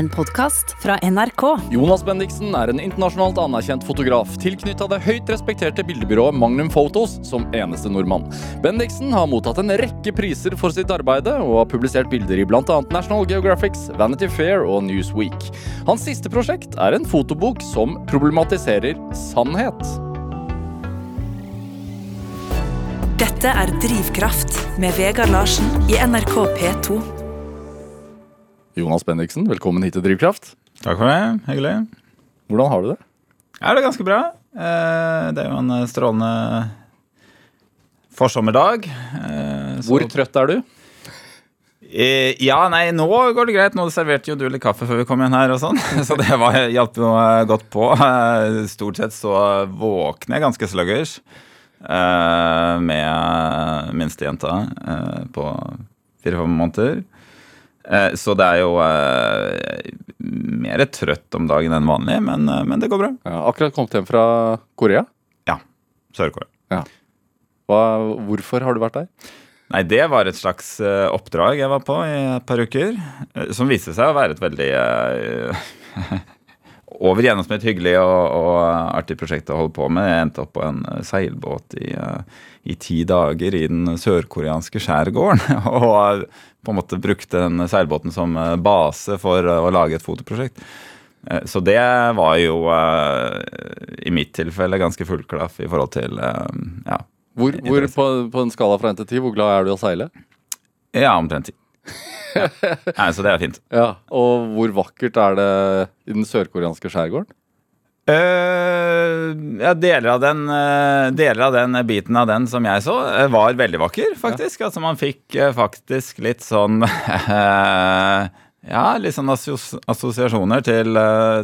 en podkast fra NRK. Jonas Bendiksen er en internasjonalt anerkjent fotograf tilknytta det høyt respekterte bildebyrået Magnum Photos som eneste nordmann. Bendiksen har mottatt en rekke priser for sitt arbeide, og har publisert bilder i bl.a. National Geographics, Vanity Fair og Newsweek. Hans siste prosjekt er en fotobok som problematiserer sannhet. Dette er Drivkraft med Vegard Larsen i NRK P2. Jonas Bendiksen, velkommen hit til Drivkraft. Takk for det. Hyggelig. Hvordan har du det? Ja, det er ganske bra. Eh, Det er jo en eh, strålende forsommerdag. Eh, så- Hvor trøtt er du? Ja, nei, nå går det greit. Nå serverte jo du litt kaffe før vi kom igjen her og sånn. Så det var, hjalp jo godt på. Stort sett så våkner jeg ganske sluggers med minstejenta på fire-fem måneder. Eh, Så det er jo eh, mer trøtt om dagen enn vanlig, men, eh, men det går bra. Ja, akkurat kommet hjem fra Korea. Ja. Sør-Korea. Ja. hvorfor har du vært der? Nei, det var et slags oppdrag jeg var på i et par uker. som viste seg å være et veldig over gjennomsnitt hyggelig og, og artig prosjekt å holde på med. Jeg endte opp på en seilbåt i, i ti dager i den sørkoreanske skjærgården. Og på en måte brukte den seilbåten som eh, base for eh, å lage et fotoprosjekt. Eh, Så det var jo i mitt tilfelle ganske full klaff i forhold til ja, Hvor, hvor på, på en skala fra 1 til 10, hvor glad er du i å seile? Ja, omtrent 10. Ja. Nei, så det er fint. Ja, Og hvor vakkert er det i den sørkoreanske skjærgården? Eh, ja, deler av, den, uh, deler av den biten av den som jeg så, uh, var veldig vakker, faktisk. Altså, man fikk faktisk litt sånn Ja, litt sånn assos assosiasjoner til,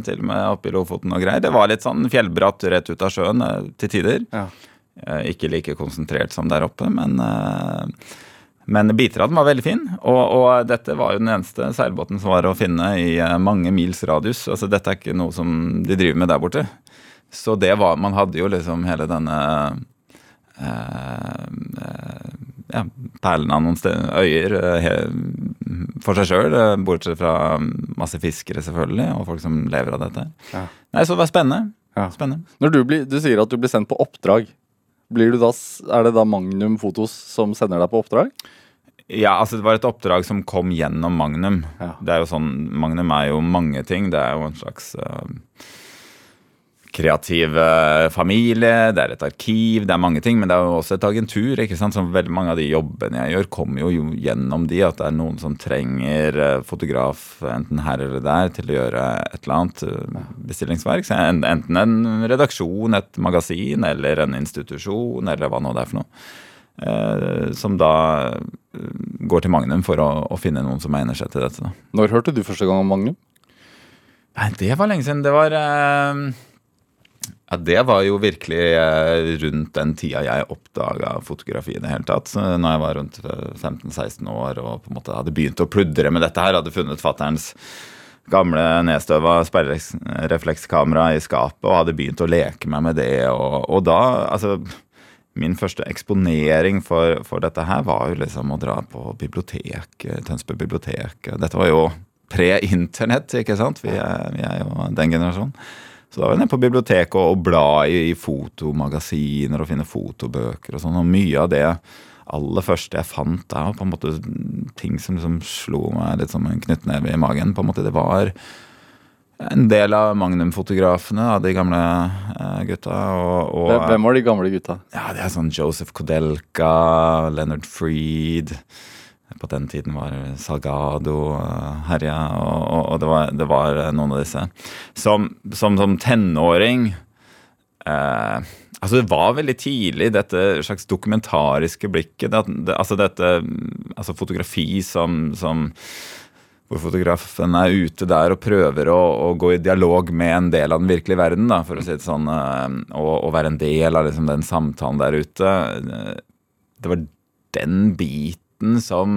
til med oppe i Lofoten og greier. Det var litt sånn fjellbratt rett ut av sjøen til tider. Ja. Ikke like konsentrert som der oppe, men men biter av den var veldig fin, og, og dette var jo den eneste seilbåten som var å finne i eh, mange mils radius. Altså Dette er ikke noe som de driver med der borte. Så det var Man hadde jo liksom hele denne eh, eh, ja, perlen av noen sted, øyer eh, he, for seg sjøl, bortsett fra masse fiskere, selvfølgelig, og folk som lever av dette. Ja. Nei, Så det var spennende. Ja. spennende. Når du, blir, du sier at du blir sendt på oppdrag. Da, er det da Magnum Fotos som sender deg på oppdrag? Ja, altså det var et oppdrag som kom gjennom Magnum. Ja. Det er jo sånn, Magnum er jo mange ting. Det er jo en slags eh, kreativ eh, familie, det er et arkiv, det er mange ting. Men det er jo også et agentur. ikke sant? Så veldig mange av de jobbene jeg gjør, kommer jo gjennom de. At det er noen som trenger eh, fotograf, enten her eller der, til å gjøre et eller annet eh, bestillingsverk. Så Enten en redaksjon, et magasin eller en institusjon, eller hva nå det er for noe. Som da går til Magnum for å, å finne noen som egner seg til dette. Da. Når hørte du første gang om Magnum? Nei, det var lenge siden. Det var eh, Ja, det var jo virkelig eh, rundt den tida jeg oppdaga fotografi i det hele tatt. Når jeg var rundt eh, 15-16 år og på en måte hadde begynt å pludre med dette her, hadde funnet fatterns gamle nedstøva sperrereflekskamera i skapet og hadde begynt å leke meg med det. Og, og da, altså Min første eksponering for, for dette her var jo liksom å dra på bibliotek, eh, Tønsberg bibliotek. Dette var jo pre-internett, ikke sant? Vi er, vi er jo den generasjonen. Så da var jeg nede på biblioteket og, og bla i, i fotomagasiner og finne fotobøker og sånn. Og mye av det aller første jeg fant, er på en måte ting som liksom slo meg litt som en knyttneve i magen. på en måte Det var en del av Magnum-fotografene av de gamle eh, gutta. Og, og, Hvem- Hvem var de gamle gutta? ja, det er sånn Joseph Kodelka, Leonard Freed På den tiden var Salgado uh, herja, og, og, det, var, det var eh, noen av disse. Som, som, som tenåring eh, Altså, det var veldig tidlig, dette slags dokumentariske blikket. Det, det, altså dette Altså fotografi som, som hvor fotografen er ute der og prøver å, å gå i dialog med en del av den virkelige verden, da, for å si det sånn, eh, og, og være en del av liksom, den samtalen der ute. Eh, Det var den biten som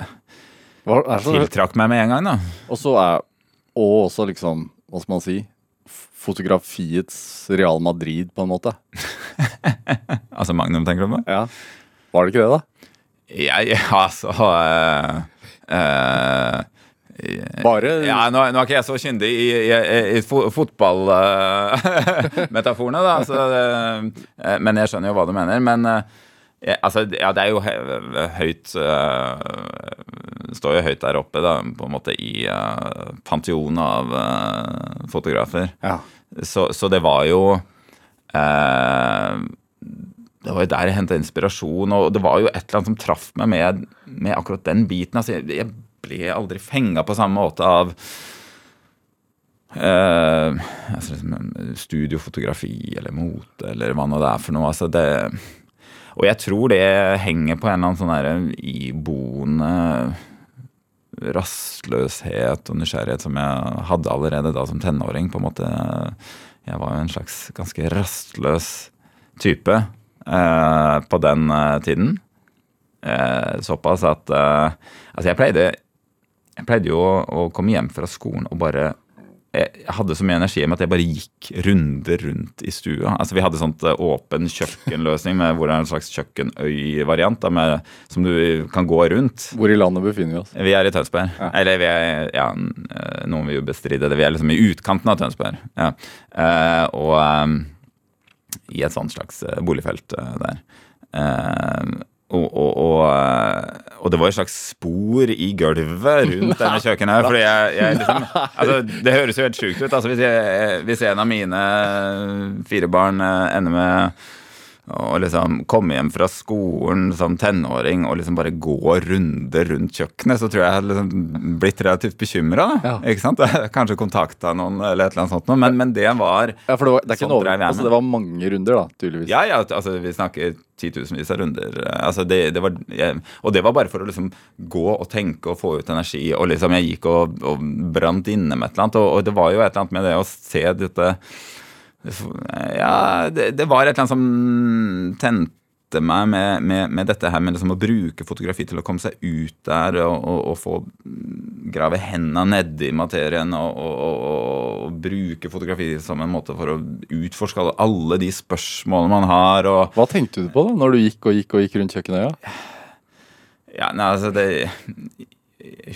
er så, tiltrakk meg med en gang, da. og så er Og også liksom, hva skal man si Fotografiets Real Madrid, på en måte. Altså Magnum, tenker du på? Ja. Var det ikke det, da? Jeg, altså øh, øh, Bare Ja, nå, nå er ikke jeg så kyndig i, i, i fo fotballmetaforene, da. Så, uh, men jeg skjønner jo hva du mener. Men eh, jeg, altså, ja, det er jo høyt uh, Står jo høyt der oppe, da, på en måte i uh, panteonet av uh, fotografer. Ja. Så, så det var jo uh, Det var jo der jeg henta inspirasjon, og det var jo et eller annet som traff meg med, med akkurat den biten. Altså, jeg, jeg ble aldri fenga på samme måte av uh, altså, liksom, studiofotografi eller mote eller hva nå det er for noe. Altså, det, og jeg tror det henger på en eller annen sånn derre iboende rastløshet og nysgjerrighet som jeg hadde allerede da som tenåring. på en måte. Jeg var jo en slags ganske rastløs type eh, på den eh, tiden. Eh, såpass at eh, Altså, jeg pleide, jeg pleide jo å, å komme hjem fra skolen og bare jeg hadde så mye energi med at jeg bare gikk runder rundt i stua. Altså Vi hadde sånt eh, åpen kjøkkenløsning med hvor det er en slags kjøkkenøy-variant som du kan gå rundt. Hvor i landet befinner vi oss? Vi er i Tønsberg. Eller vi er, ja, noen vil jo bestride det. Vi er liksom i utkanten av Tønsberg. Ja. Eh, og um, i et sånt slags boligfelt der. Eh, og, og, og, eh, og det var et slags spor i gulvet rundt denne kjøkkenet. Fordi jeg, jeg liksom altså, Det høres jo helt sjukt ut. Altså, hvis, jeg, hvis en av mine fire barn eh, ender med å liksom komme hjem fra skolen som tenåring og liksom bare gå runder rundt kjøkkenet, så tror jeg jeg hadde liksom blitt relativt bekymra. Ja. Ikke sant? Kanskje kontakta noen eller et eller annet sånt. Men, men det var Ja, for det var, det er ikke Sånn jeg altså, det var mange runder, da, tydeligvis. Ja, ja, altså vi snakker titusenvis av runder. Altså, det, det var, jeg, og det var bare for å liksom gå og tenke og få ut energi. Og liksom jeg gikk og, og brant inne med et eller annet. Og, og det var jo et eller annet med det å se dette Ja, det, det var et eller annet som tente meg med, med, med dette her med liksom å bruke fotografi til å komme seg ut der og, og, og få grave henda nedi materien og, og, bruke fotografi som en måte for å utforske alle- de spørsmålene man har. Hva tenkte du på da, når du gikk og gikk og gikk rundt kjøkkenøya? Ja, nei, altså det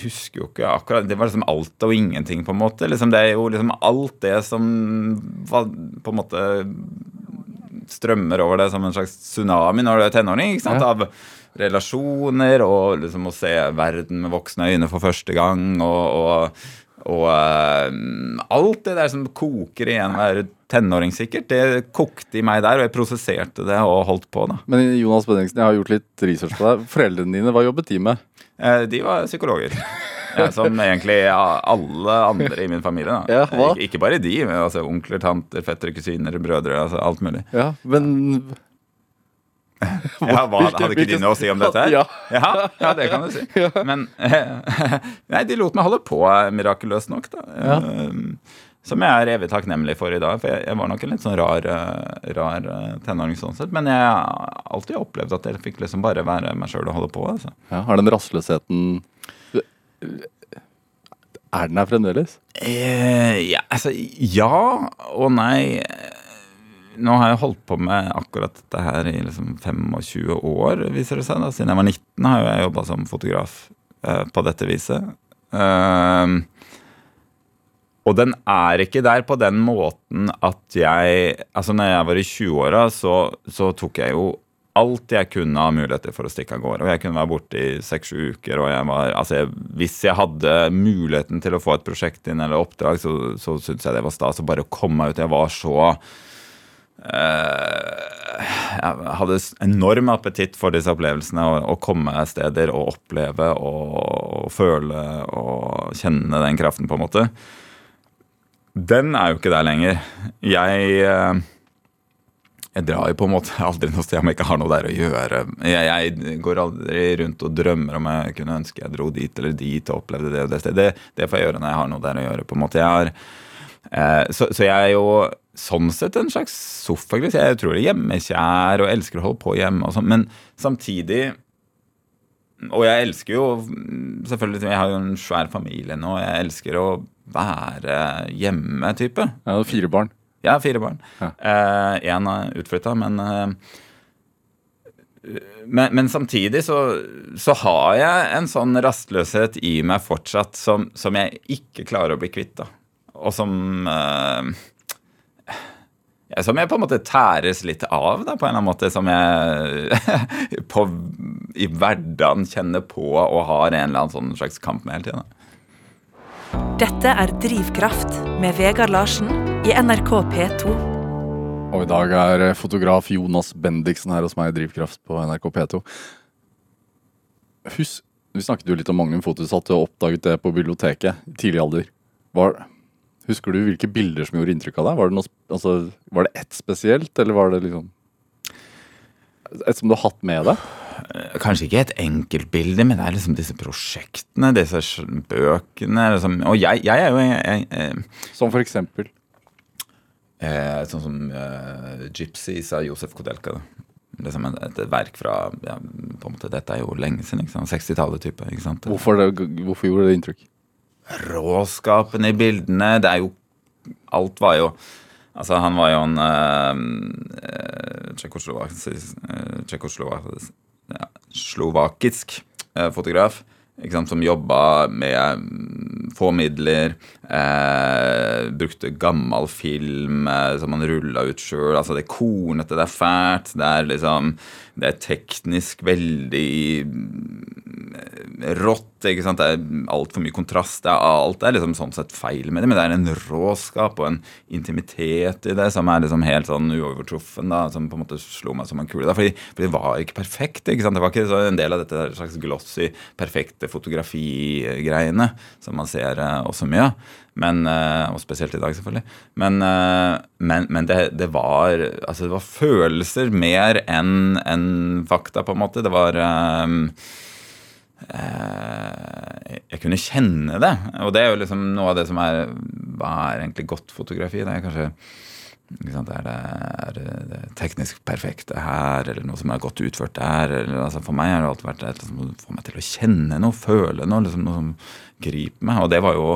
husker jo ikke akkurat Det var liksom alt og ingenting, på en måte. Liksom, det er jo liksom alt det som var, på en måte strømmer over det som en slags tsunami når du er tenåring. ikke sant? Ja. Av relasjoner og liksom å se verden med voksne øyne for første gang. og, og og eh, alt det der som koker i enhver tenåring, sikkert, det kokte i meg der, og jeg prosesserte det og holdt på. da. Men Jonas Benningsen, jeg har gjort litt research på deg. Foreldrene dine, hva jobbet de med? Eh, De var psykologer. Ja, som egentlig alle andre i min familie. Ja, ikke bare de, men altså onkler, tanter, fettere, kusiner, brødre. altså Alt mulig. Ja, men Ja, hva, hadde ikke de noe å si om dette? her? Ja. ja, ja, det kan du si. Men Nei, de lot meg holde på eh, mirakuløst nok, da. Som jeg er evig takknemlig for i dag. For jeg, jeg var nok en litt sånn rar, eh, rar eh, tenåring sånn sett. Men jeg har alltid opplevd at jeg fikk liksom bare være meg sjøl og holde på. altså. ja, har den rastløsheten Er den her fremdeles? Eh, ja, altså, ja og nei. Nå har jeg holdt på med akkurat dette her i liksom 25 år, viser det seg. da. Siden jeg var 19 har jeg jobba som fotograf eh, på dette viset. Eh, og den er ikke der på den måten at jeg Altså, når jeg var i 20-åra, så, så tok jeg jo alt jeg kunne av muligheter for å stikke av gårde. Og jeg kunne være borte i seks-sju uker. Og jeg var, altså jeg, hvis jeg hadde muligheten til å få et prosjekt inn eller oppdrag, så, så syntes jeg det var stas å bare komme meg ut. Jeg var så eh, Jeg hadde enorm appetitt for disse opplevelsene. Å, komme steder og oppleve og føle og kjenne den kraften, på en måte. Den er jo ikke der lenger. Jeg eh, jeg drar jo på en måte aldri noe sted om jeg ikke har noe der å gjøre. Jeg, jeg går aldri rundt og drømmer om jeg kunne ønske jeg dro dit eller dit og opplevde det og det stedet. Det, får jeg gjøre når jeg har noe der å gjøre. på en måte. Jeg har, eh, så, så jeg er jo sånn sett en slags sofagris. Jeg er er hjemmekjær og elsker å holde på hjemme og sånn. Men samtidig Og jeg elsker jo selvfølgelig Jeg har jo en svær familie nå. Jeg elsker å være hjemme-type. Ja, fire barn. Ja, fire barn. Ja. Én er utflytta, men eh, men, men samtidig så, så har jeg en sånn rastløshet i meg fortsatt som, som jeg ikke klarer å bli kvitt. da. Og som eh, Som jeg på en måte tæres litt av, da, på en eller annen måte. Som jeg på, i hverdagen kjenner på og har en eller annen sånn slags kamp med hele tiden. Dette er Drivkraft med Vegard Larsen i NRK P2. Og i dag er eh, fotograf Jonas Bendiksen her hos meg i Drivkraft på NRK P2. Husk, vi snakket jo litt om Magnum Fotos, at du oppdaget det på biblioteket i tidlig alder. Var, husker du hvilke bilder som gjorde inntrykk av deg? Var det, noe, altså, var det ett spesielt, eller var det liksom Et som du har hatt med deg? Kanskje ikke et enkeltbilde, men det er liksom disse prosjektene, disse bøkene. Liksom. Og jeg, jeg er jo jeg, jeg, eh, Som for eksempel Eh, sånn som eh, 'Gypsies' av Josef Kodelka. Liksom et, et verk fra ja, på en måte, Dette er jo lenge siden. ikke sant? 60-tallet type. ikke sant? Hvorfor, det, hvorfor gjorde det inntrykk? Råskapen i bildene. Det er jo Alt var jo Altså, han var jo en uh, tsjekkoslovakisk slovakisk eh, fotograf. Sant, som jobba med mm, få midler. Eh, brukte gammel film eh, som han rulla ut sjøl. Altså, det er kornete, det er fælt. Det er liksom Det er teknisk veldig rått. ikke sant, Det er altfor mye kontrast. Det er alt det er liksom sånn sett feil med det, men det er en råskap og en intimitet i det som er liksom helt sånn uovertruffen. da, Som på en måte slo meg som en kule. fordi det var ikke perfekt. ikke sant, Det var ikke en del av dette slags glossy, perfekte fotografigreiene som man ser eh, også mye av. Men, eh, og spesielt i dag, selvfølgelig. Men, eh, men, men det, det, var, altså det var følelser mer enn en fakta, på en måte. Det var eh, eh, Jeg kunne kjenne det. Og det er jo liksom noe av det som er Hva er egentlig godt fotografi? Det er kanskje sant, Er det, er det, teknisk perfekte her, eller noe som er godt utført der? Eller, altså for meg har det alltid vært det som får meg til å kjenne noe, føle noe, liksom noe som griper meg. Og det var jo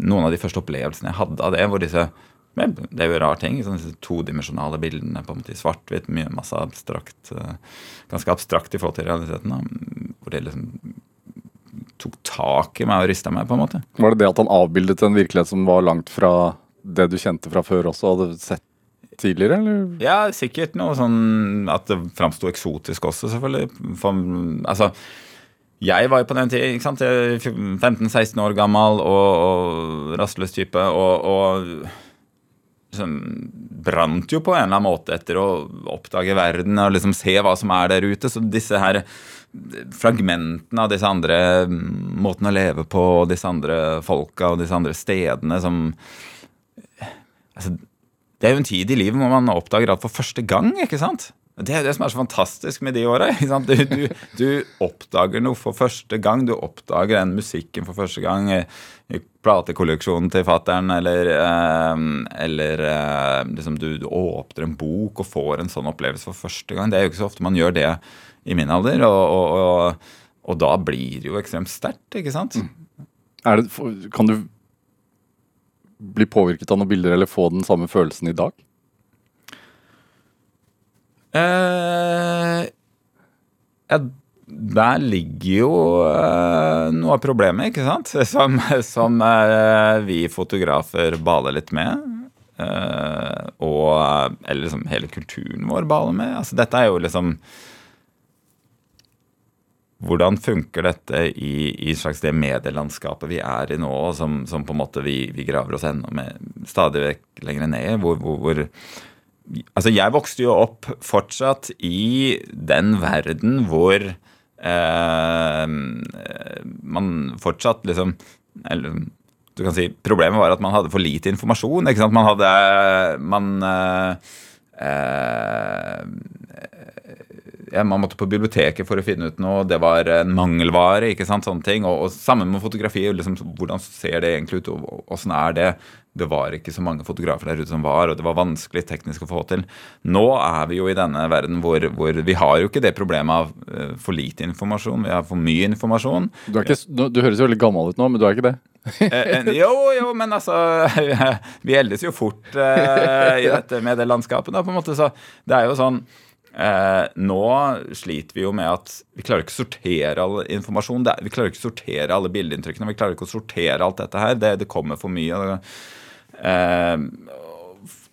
noen av de første opplevelsene jeg hadde av det. hvor disse det er jo rar ting. Sånn, disse todimensjonale bildene på en måte i svart-hvitt. mye Masse abstrakt. eh, Ganske abstrakt i forhold til realiteten. Da, hvor det liksom tok tak i meg og rista meg, på en måte. Var det det at han avbildet en virkelighet som var langt fra det du kjente fra før også, og hadde sett tidligere, eller? Ja, sikkert noe sånn at det framsto eksotisk også, selvfølgelig. For, altså, jeg var jo på den tida ikke sant? Er 15-16 år gammel og, og rastløs type. Og, og liksom, brant jo på en eller annen måte etter å oppdage verden og liksom se hva som er der ute. Så disse her fragmentene av disse andre måtene å leve på, og disse andre folka og disse andre stedene som altså, Det er jo en tid i livet hvor man oppdager alt for første gang. ikke sant? Det er det som er så fantastisk med de åra. Du, du, du oppdager noe for første gang. Du oppdager den musikken for første gang i, i platekolleksjonen til fattern, eller, eh, eller eh, liksom du, du åpner en bok og får en sånn opplevelse for første gang. Det er jo ikke så ofte man gjør det i min alder. Og, og, og, og da blir det jo ekstremt sterkt, ikke sant? Er det, kan du bli påvirket av noen bilder eller få den samme følelsen i dag? Eh, ja, der ligger jo uh, noe av problemet, ikke sant? Som, som uh, vi fotografer baler litt med. Og Eller liksom hele kulturen vår baler med. Altså, dette er jo liksom hvordan funker dette i, i slags det medielandskapet vi er i nå, som, som på en måte vi, vi graver oss enda med, stadig vekk lenger ned? Hvor, hvor, hvor, altså jeg vokste jo opp fortsatt i den verden hvor eh, man fortsatt liksom eller, du kan si, Problemet var at man hadde for lite informasjon. ikke sant? Man hadde man, eh, ja, man måtte på biblioteket for å finne ut noe. Det var en mangelvare. ikke sant, sånne ting, Og, og sammen med fotografi. liksom, Hvordan ser det egentlig ut, og åssen er det? Det var ikke så mange fotografer der ute som var, og det var vanskelig teknisk å få til. Nå er vi jo i denne verden hvor, hvor vi har jo ikke det problemet av uh, for lite informasjon. Vi har for mye informasjon. Du, er ikke, du, høres jo veldig gammel ut nå, men du er ikke det? eh, jo, jo, men altså Vi eldes jo fort eh, i dette med det landskapet, da, på en måte. Så det er jo sånn Eh, nå sliter vi jo med at vi klarer ikke å sortere all informasjon. Det, vi klarer ikke å sortere alle bildeinntrykkene. Vi klarer ikke å sortere alt dette her. Det, det kommer for mye. Eh,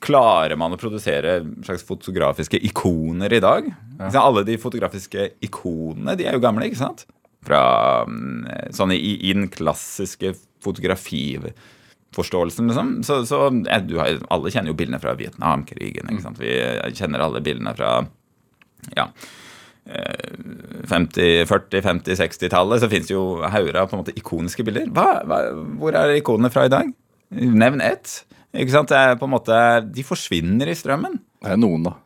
klarer man å produsere slags fotografiske ikoner i dag? Ja. Alle de fotografiske ikonene de er jo gamle, ikke sant? Fra mm, sånn i, i den klassiske fotografiforståelsen, liksom. Så, så har, alle kjenner jo bildene fra Vietnamkrigen. ikke sant? Vi kjenner alle bildene fra ja, 50-, 40-, 50-, 60-tallet. Så fins det jo hauger av ikoniske bilder. Hva, hva, hvor er ikonene fra i dag? Nevn ett. Ikke sant? Det er på en måte, De forsvinner i strømmen. Det er noen, da.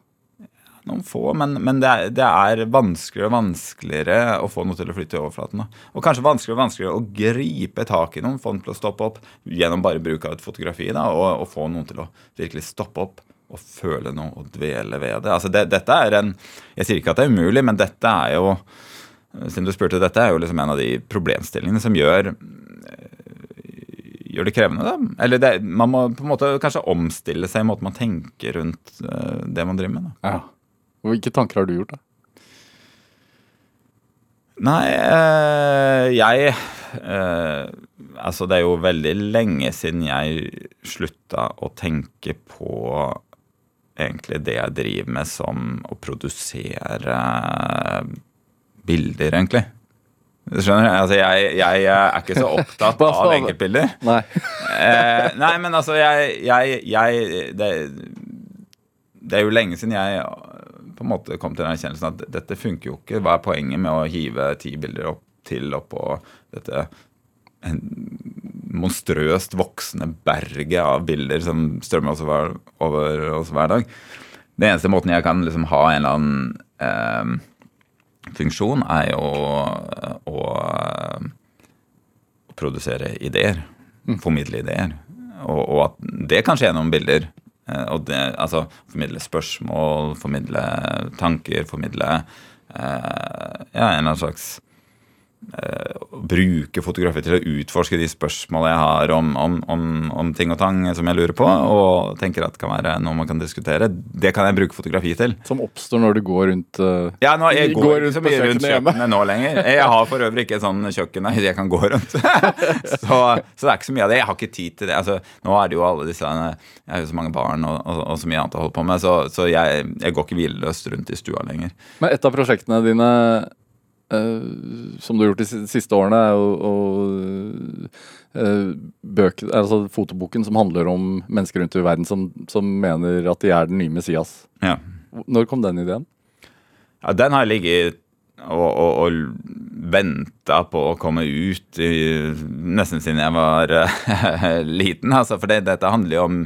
Noen få, men, men det, er, det, er, vanskeligere og vanskeligere å få noe til å flytte i overflaten. Da. Og kanskje vanskeligere og vanskeligere å gripe tak i noen, få den til å stoppe opp gjennom bare bruk av et fotografi. Da, og, og, få noen til å virkelig stoppe opp og føle noe og dvele ved det. Altså det, dette er en, Jeg sier ikke at det er umulig, men dette er jo siden du spurte, dette er jo liksom en av de problemstillingene som gjør gjør det krevende, da. Eller det, man må på en måte kanskje omstille seg i måten man tenker rundt uh, det man driver med. Da. Ja. Hvilke tanker har du gjort, da? Nei, uh, jeg uh, Altså, det er jo veldig lenge siden jeg slutta å tenke på egentlig det jeg driver med som å produsere bilder, egentlig. Skjønner? Altså, jeg, jeg, er ikke så opptatt av enkeltbilder. Nei. eh, nei, men altså, jeg, jeg, jeg det, det, er jo lenge siden jeg på en måte kom til den erkjennelsen at dette funker jo ikke. Hva er poenget med å hive ti bilder opp til oppå dette en monstrøst voksende berget av bilder som strømmer over, over oss hver dag? Den eneste måten jeg kan liksom ha en eller annen eh, funksjon er jo å, å produsere ideer. Mm. Formidle ideer. Og, og, at det kan skje gjennom bilder. Eh, og det, altså formidle spørsmål, formidle tanker, formidle eh, ja, en eller annen slags Eh, bruke fotografi til å utforske de spørsmålene jeg har om, om, om, om, ting og tang som jeg lurer på, og tenker at det kan være noe man kan diskutere. Det kan jeg bruke fotografi til. Som oppstår når du går rundt uh, Ja, nå, jeg går, går rundt så mye rundt kjøkkenet nå lenger. Jeg har for øvrig ikke et sånn kjøkken der jeg kan gå rundt. så, så, det er ikke så mye av det. Jeg har ikke tid til det. Altså, nå er det jo alle disse Jeg har jo så mange barn og, og, og så mye annet å holde på med, så, så jeg, jeg går ikke hvileløst rundt i stua lenger. Men et av prosjektene dine Uh, som du har gjort de siste årene, og, jo uh, bøker, altså fotoboken som handler om mennesker rundt i verden som, som mener at de er den nye Messias. Ja. Når kom den ideen? Ja, Den har ligget og, og, og venta på å komme ut nesten siden jeg var uh, liten. Altså, for det, dette handler jo om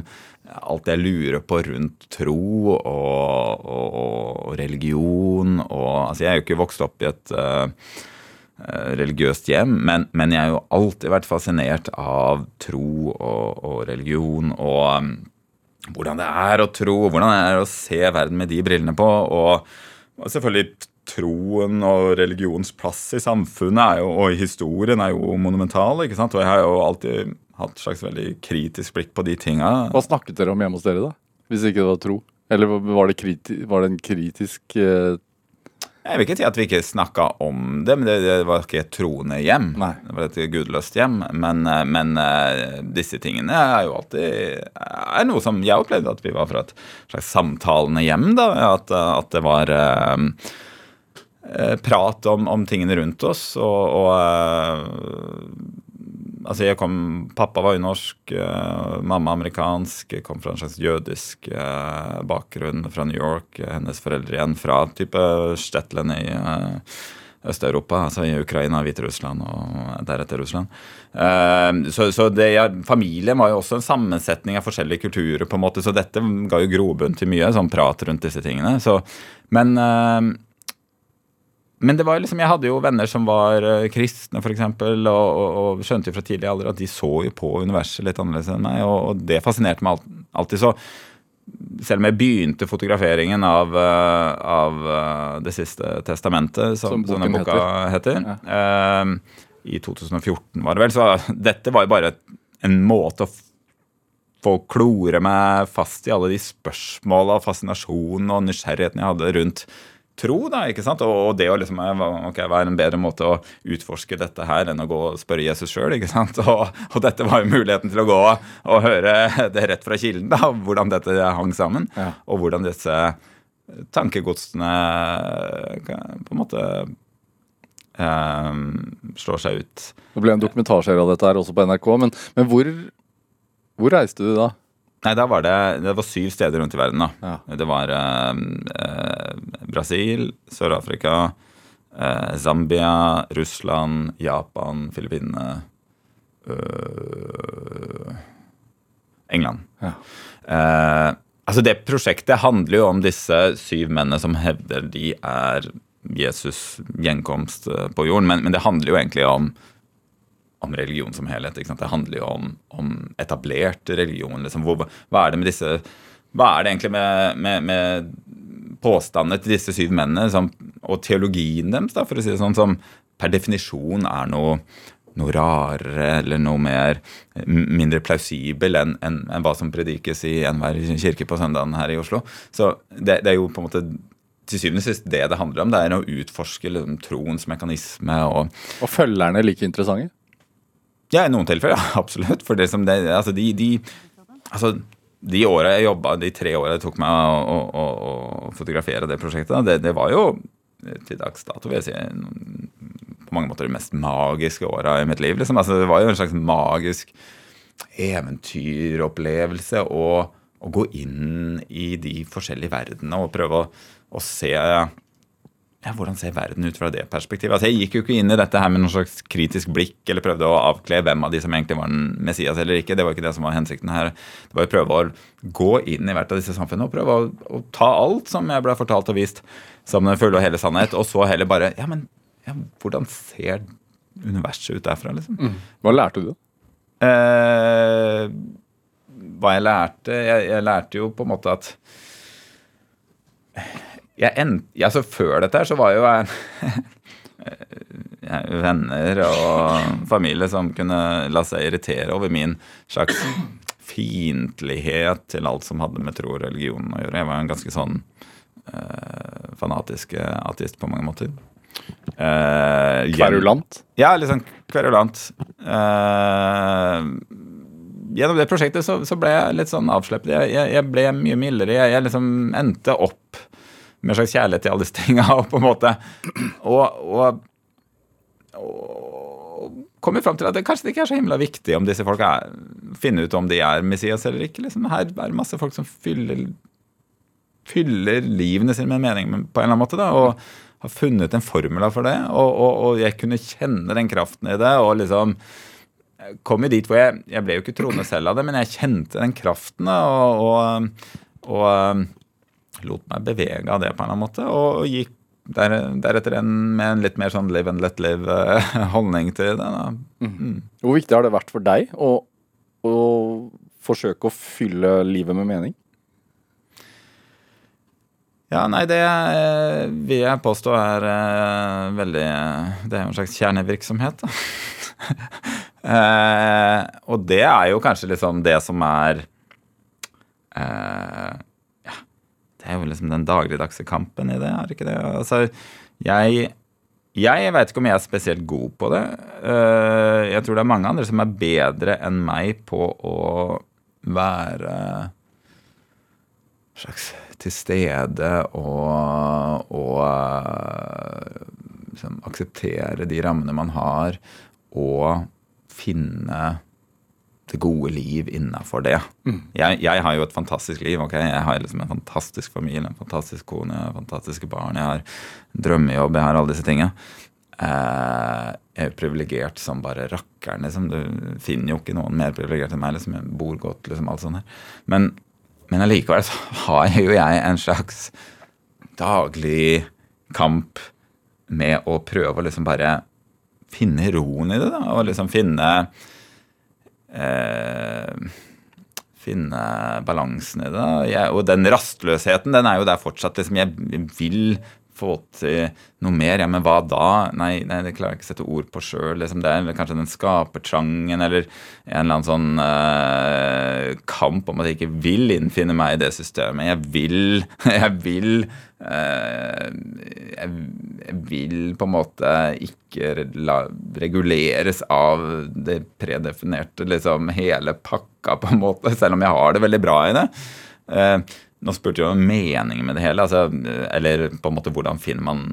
alt jeg lurer på rundt tro og, og, og religion og Altså, jeg er jo ikke vokst opp i et uh, religiøst hjem, men, men, jeg har jo alltid vært fascinert av tro og, og religion og hvordan det er å tro, hvordan det er å se verden med de brillene på. Og selvfølgelig troen og religionens plass i samfunnet jo, og i historien er jo monumental. ikke sant? Og jeg har jo alltid hatt et slags veldig kritisk blikk på de tinga. Hva snakket dere om hjemme hos dere, da? Hvis ikke det var tro? Eller var det, kriti var det en kritisk eh... Jeg vil ikke si at vi ikke snakka om det, men det, det, var ikke et troende hjem. Nei. Det var et gudløst hjem. Men, eh, men, eh, disse tingene er jo alltid er noe som jeg opplevde at vi var fra et slags samtalende hjem. da, At, at det var eh, prat om, om, tingene rundt oss. og, og eh, Altså jeg kom, Pappa var jo norsk, uh, mamma amerikansk. Jeg kom fra en slags jødisk bakgrunn fra New York. Hennes foreldre igjen fra type Stetlen i uh, Øst-Europa, altså i Ukraina, Hviterussland og deretter Russland. så, så det, ja, familien var jo også en sammensetning av forskjellige kulturer, på en måte, så dette ga jo grobunn til mye sånn prat rundt disse tingene. Så, men men det var liksom, jeg hadde jo venner som var uh, kristne, f.eks., og, og, og skjønte jo fra tidlig alder at de så jo på universet litt annerledes enn meg, og, og det fascinerte meg alltid. Så selv om jeg begynte fotograferingen av, uh, av uh, Det siste testamentet, som, som denne boka heter, heter ja. i 2014 var det vel, så dette var jo bare en måte å få klore meg fast i alle de spørsmåla, fascinasjonen og nysgjerrigheten jeg hadde rundt tro. da, ikke sant? Og, det å liksom ok, Hva er en bedre måte å utforske dette her enn å gå og spørre Jesus sjøl? Og, og dette var jo muligheten til å gå og høre det rett fra kilden, da, hvordan dette hang sammen. Ja. Og hvordan disse tankegodsene på en måte eh, slår seg ut. Det ble en dokumentarserie av dette her også på NRK, men, men hvor, hvor reiste du da? Nei, da var det, det var syv steder rundt i verden. da. Ja. Det var eh, eh, Brasil, Sør-Afrika, eh, Zambia, Russland, Japan, Filippinene øh, England. Ja. Eh, altså Det prosjektet handler jo om disse syv mennene som hevder de er Jesus' gjenkomst eh, på jorden, men, men det handler jo egentlig om om religion som helhet. Det handler jo om, om etablert religion. Liksom. Hvor, hva er det med disse Hva er det egentlig med, med, med påstandene til disse syv mennene som, og teologien deres, da, for å si det sånn, som per definisjon er noe, noe rarere eller noe mer mindre plausibel enn en, en hva som predikes i enhver kirke på søndagen her i Oslo. Så det, det er jo på en måte til syvende og sist det det handler om. Det er å utforske liksom, troens mekanisme og Og følgerne like interessante? Ja, i noen tilfeller, absolutt. For det som det, altså de, de, altså de åra jeg jobba, de tre åra det tok meg å, å, å, fotografere det prosjektet, det, det, var jo til dags dato vil jeg si på mange måter de mest magiske åra i mitt liv. Liksom. Altså, det var jo en slags magisk eventyropplevelse å, gå inn i de forskjellige verdenene og prøve å se ja, hvordan ser verden ut fra det perspektivet? Altså, Jeg gikk jo ikke inn i dette her med noen slags kritisk blikk eller prøvde å avkle hvem av de som egentlig var den Messias eller ikke. Det var ikke det som var hensikten her. Det var å prøve å gå inn i hvert av disse samfunnene og prøve å, å ta alt som jeg ble fortalt og vist, som den fulle og hele sannhet, og så heller bare Ja, men ja, hvordan ser universet ut derfra, liksom? Hva lærte du? Eh, hva jeg lærte jeg, jeg lærte jo på en måte at jeg end, altså Før dette her så var jo jeg, venner og familie som kunne la seg irritere over min slags fiendtlighet til alt som hadde med tro og religion å gjøre. Jeg var en ganske sånn uh, fanatisk ateist på mange måter. Uh, Kverulant? ja, litt sånn kverulant. Uh, gjennom det prosjektet så, så ble jeg litt sånn avsleppet. Jeg, jeg, jeg ble mye mildere. Jeg, jeg liksom endte opp med en slags kjærlighet til alle disse tingene, og på en måte Og, og, og kommer fram til at det kanskje ikke er så himla viktig om disse folka er, finner ut om de er Messias eller ikke. Liksom, her er det masse folk som fyller fyller livene sine med mening på en eller annen måte. da, og har funnet en formula for det. Og, og, og jeg kunne kjenne den kraften i det. og liksom kom jo dit hvor jeg Jeg ble jo ikke troende selv av det, men jeg kjente den kraften. og, og lot meg bevege av det på en eller annen måte. Og, gikk der, deretter en, med en litt mer sånn live and let live-holdning til det. da. Hvor viktig har det vært for deg å, å forsøke å fylle livet med mening? Ja, nei, det eh, vil jeg påstå er eh, veldig Det er jo en slags kjernevirksomhet, da. eh, og det er jo kanskje liksom det som er eh, det er jo liksom den dagligdagse kampen i det, er det ikke det? Altså, jeg jeg veit ikke om jeg er spesielt god på det. Eh, jeg tror det er mange andre som er bedre enn meg på å være slags til stede og, og eh, liksom, akseptere de rammene man har, og finne det gode liv innafor det. Jeg, jeg har jo et fantastisk liv. ok? Jeg har liksom en fantastisk familie, en fantastisk kone, jeg har fantastiske barn, jeg har drømmejobb, jeg har alle disse tinga. Eh, jeg er privilegert som bare rakkeren. Liksom. Du finner jo ikke noen mer privilegert enn meg. Liksom. Jeg bor godt, liksom, alt sånt her. Men, men allikevel så har jo jeg en slags daglig kamp med å prøve å liksom bare finne roen i det, da. Og liksom finne eh, Finne balansen i det. Jeg, og den rastløsheten, den er jo der fortsatt. liksom Jeg vil få til noe mer. Ja, men hva da? Nei, nei det klarer jeg ikke å sette ord på sjøl. Liksom. Det er kanskje den skapertrangen eller en eller annen sånn eh, kamp om at jeg ikke vil innfinne meg i det systemet. Jeg vil Jeg vil eh, jeg, jeg vil på en måte ikke la, reguleres av det predefinerte, liksom hele pakka, på en måte, selv om jeg har det veldig bra i det. Eh, nå spurte jeg om meningen med det hele, altså, eller på en måte hvordan finner man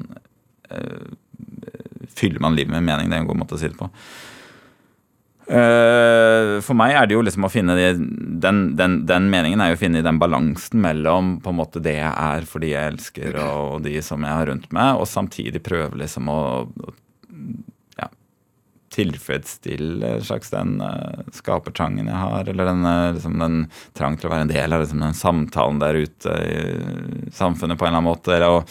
eh, Fyller man livet med mening? Det er en god måte å si det på. Uh, for meg er det jo liksom å finne de, den, den, den, meningen er jo å finne den balansen mellom på en måte det jeg er for de jeg elsker og, og de som jeg har rundt meg, og samtidig prøve liksom å, å tilfredsstille slags den uh, skapertrangen jeg har, eller den, liksom den trang til å være en del av liksom den samtalen der ute i samfunnet på en eller annen måte. eller å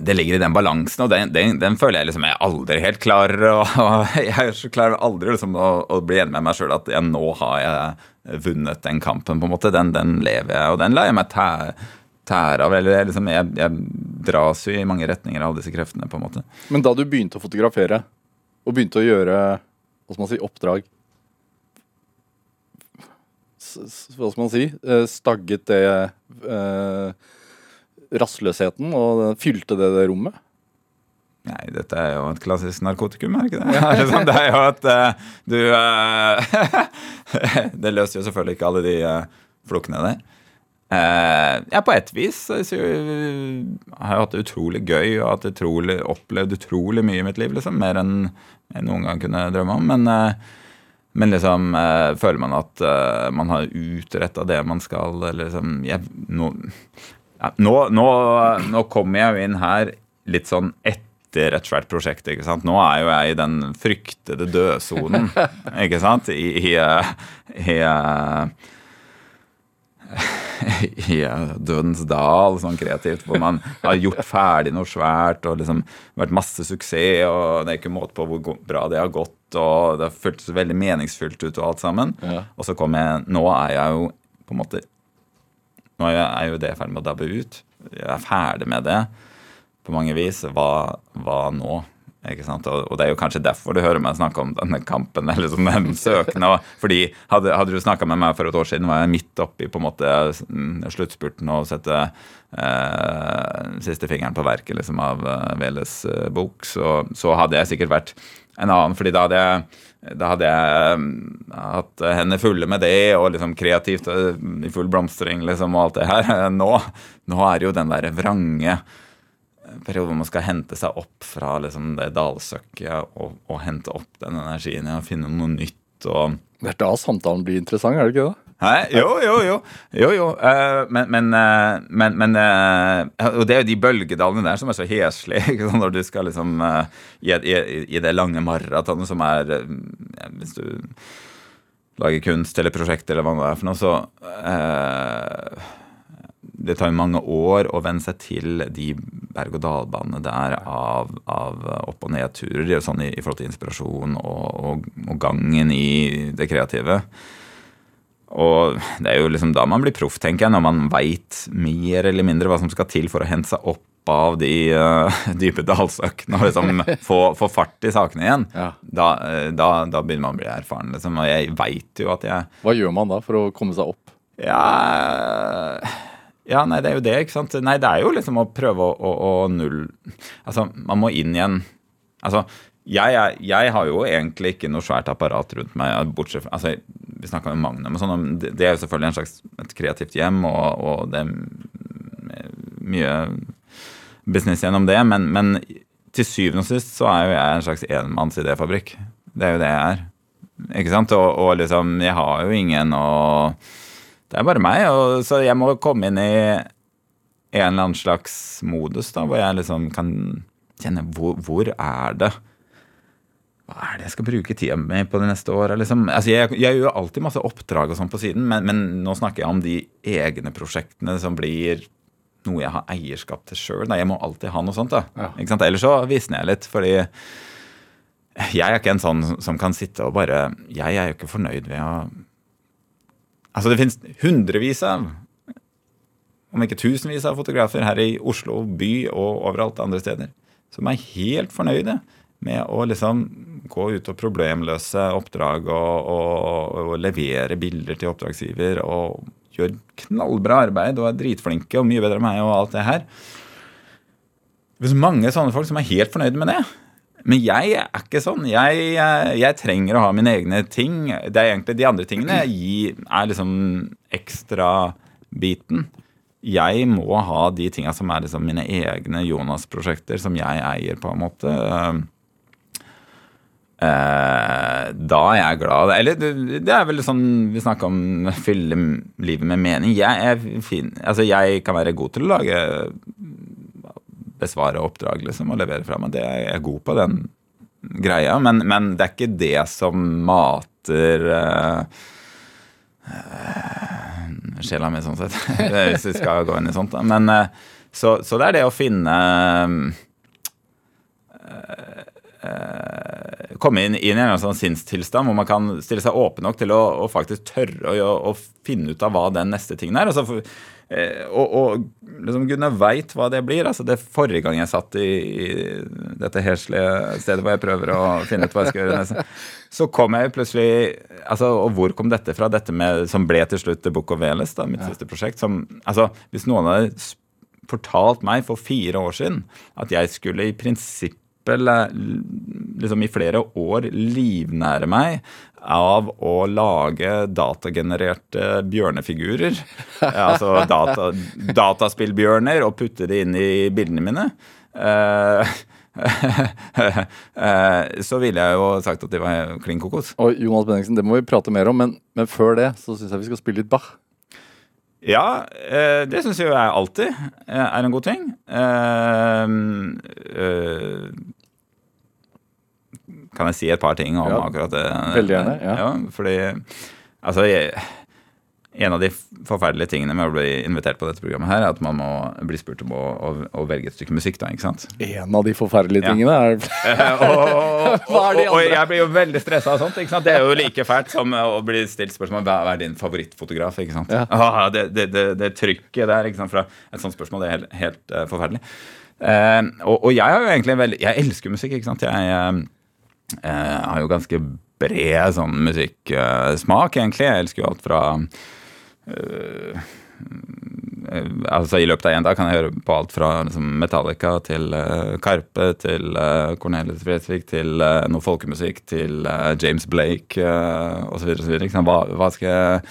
det ligger i den balansen, og den, den, den, føler jeg liksom jeg aldri helt klarer. Og, og jeg klarer aldri liksom å, å, bli enig med meg sjøl at jeg, nå har jeg vunnet den kampen. på en måte, Den, den lever jeg, og den lar jeg meg tære, tære av. eller liksom, jeg, jeg, dras jo i mange retninger av disse kreftene. på en måte. Men da du begynte å fotografere, og begynte å gjøre hva skal man si, oppdrag Hva skal man si? Eh, stagget det eh, rastløsheten, og fylte det det rommet? Nei, dette er jo et klassisk narkotikum, er ikke det? Ja, liksom, det er jo at uh, du uh, Det løser jo selvfølgelig ikke alle de uh, flukkene der. Uh, ja, på et vis så, så, har jeg hatt det utrolig gøy og utrolig, opplevd utrolig mye i mitt liv. liksom, Mer enn jeg noen gang kunne drømme om. Men, men liksom føler man at man har utretta det man skal, eller liksom jeg, nå, ja, nå, nå, nå kommer jeg jo inn her litt sånn etter et svært prosjekt. ikke sant? Nå er jo jeg i den fryktede dødsonen, ikke sant? I, i, i, i Dødens dal, sånn kreativt, hvor man har gjort ferdig noe svært og liksom vært masse suksess, og det er ikke måte på hvor bra det har gått, og det har føltes veldig meningsfullt ut og alt sammen. Ja. Og så kom jeg Nå er jeg jo på en måte nå er jo det i ferd med å dabbe ut. Jeg er ferdig med det på mange vis. Hva, hva nå? Og, det er jo kanskje derfor du hører meg snakke om denne kampen. eller sånn den søkende. Fordi hadde, hadde du snakka med meg for et år siden, var jeg midt oppi på en måte mm, sluttspurten og sette eh, siste fingeren på verket liksom, av uh, Veles uh, bok, så, så, hadde jeg sikkert vært en annen. fordi da hadde jeg da hadde jeg mm, hatt henne fulle med det, og liksom kreativt eh, i full blomstring liksom, og alt det her. Nå, nå er det jo den derre vrange perioden hvor man skal hente seg opp fra liksom, det dalsøkket og, og, hente opp den energien og finne noe nytt. Og det er da samtalen blir interessant, er det ikke det? Hæ? Jo, jo, jo. jo, jo. Uh, men, men, uh, men, men uh, Og det er jo de bølgedalene der som er så heslige når du skal liksom i, i, i, det lange maratonet som er Hvis du lager kunst eller prosjekt eller hva det er for noe, så Det tar jo mange år å venne seg til de berg-og-dal-banene der av, av opp- og nedturer sånn i, i, forhold til inspirasjon og, og, og gangen i det kreative. Og det er jo liksom da man blir proff, tenker jeg, når man veit mer eller mindre hva som skal til for å hente seg opp av de uh, dype dalsøkene og liksom få, få, fart i sakene igjen. Ja. Da, uh, da, da, begynner man å bli erfaren. Liksom. Og jeg veit jo at jeg Hva gjør man da for å komme seg opp? Ja, ja, nei, det er jo det, ikke sant. Nei, det er jo liksom å prøve å, å, å null Altså, man må inn igjen Altså, jeg, jeg, jeg, har jo egentlig ikke noe svært apparat rundt meg. bortsett fra, altså, Vi snakka med Magnum. og sånn, det, det, er jo selvfølgelig en slags et kreativt hjem, og, og det er mye business gjennom det. Men, men, til syvende og sist så er jo jeg en slags enmanns idéfabrikk. Det er jo det jeg er. Ikke sant? Og, og liksom, jeg har jo ingen og Det er bare meg. Og, så jeg må komme inn i en eller annen slags modus da, hvor jeg liksom kan kjenne hvor, hvor er det hva er det jeg skal bruke tida mi på de neste åra? Liksom? Altså, jeg, jeg, gjør alltid masse oppdrag og sånn på siden, men, men, nå snakker jeg om de egne prosjektene som blir noe jeg har eierskap til sjøl. Jeg må alltid ha noe sånt. da. Ja. Ellers så visner jeg litt, fordi jeg er ikke en sånn som kan sitte og bare Jeg er jo ikke fornøyd ved å Altså, det finnes hundrevis av, om ikke tusenvis av fotografer her i Oslo by og overalt andre steder som er helt fornøyde med å liksom gå ut og problemløse oppdrag og, og, og levere bilder til oppdragsgiver og gjør knallbra arbeid og er dritflinke og mye bedre enn meg og alt det her. Det finnes mange sånne folk som er helt fornøyde med det. Men jeg er ikke sånn. Jeg, jeg, trenger å ha mine egne ting. Det er egentlig De andre tingene jeg er liksom ekstrabiten. Jeg må ha de tinga som er liksom mine egne Jonas-prosjekter, som jeg eier, på en måte. Eh, da er jeg glad. Eller det er vel sånn vi snakker om fylle livet med mening. Jeg, fin, altså jeg kan være god til å lage besvare oppdrag liksom, og levere fra meg. Det er jeg god på, den greia. Men, men det er ikke det som mater uh, uh, sjela mi, sånn sett. Hvis vi skal gå inn i sånt. Da. Men, uh, så, så, det er det å finne komme inn, inn, i en sånn sinnstilstand hvor man kan stille seg åpen nok til å, å faktisk tørre å, å, finne ut av hva den neste tingen er. Altså, for, og, og liksom Gunnar veit hva det blir. altså det Forrige gang jeg satt i, i dette heslige stedet hvor jeg prøver å finne ut hva jeg skal gjøre neste, så kom jeg plutselig altså Og hvor kom dette fra? Dette med, som ble til slutt The Book of Veles, da, mitt ja. siste prosjekt. som, altså Hvis noen hadde fortalt meg for fire år siden at jeg skulle i prinsippet liksom i flere år livnære meg av å lage datagenererte bjørnefigurer. altså data, dataspillbjørner, og putte det inn i bildene mine. Uh, så ville jeg jo sagt at det var klin kokos. Og Jonas Benningsen, det må vi prate mer om, men, men før det så syns jeg vi skal spille litt Bach. Ja, eh, det syns jeg alltid er en god ting. Kan jeg si et par ting om ja. akkurat det? Veldig gjerne, ja. ja fordi, altså, jeg, en av de forferdelige tingene med å bli invitert på dette programmet her, er at man må bli spurt om å, å, å velge et stykke musikk. da, ikke sant? En av de forferdelige tingene er og, og, og, og, jeg blir jo veldig stressa av sånt. ikke sant? Det er jo like fælt som å bli stilt spørsmål hva er din favorittfotograf. ikke sant? Ja. Ah, det, det, det, det, trykket der ikke sant, fra et sånt spørsmål, det er helt, helt uh, forferdelig. Uh, og, jeg har jo egentlig veldig Jeg elsker musikk. ikke sant? Jeg... Uh, jeg eh, har jo ganske bred sånn musikksmak, egentlig. Jeg elsker jo alt fra uh, altså I løpet av én dag kan jeg høre på alt fra liksom, Metallica til uh, Karpe til uh, Cornelis Vreeswijk til uh, noe folkemusikk til James Blake uh, osv. Hva, hva, skal jeg,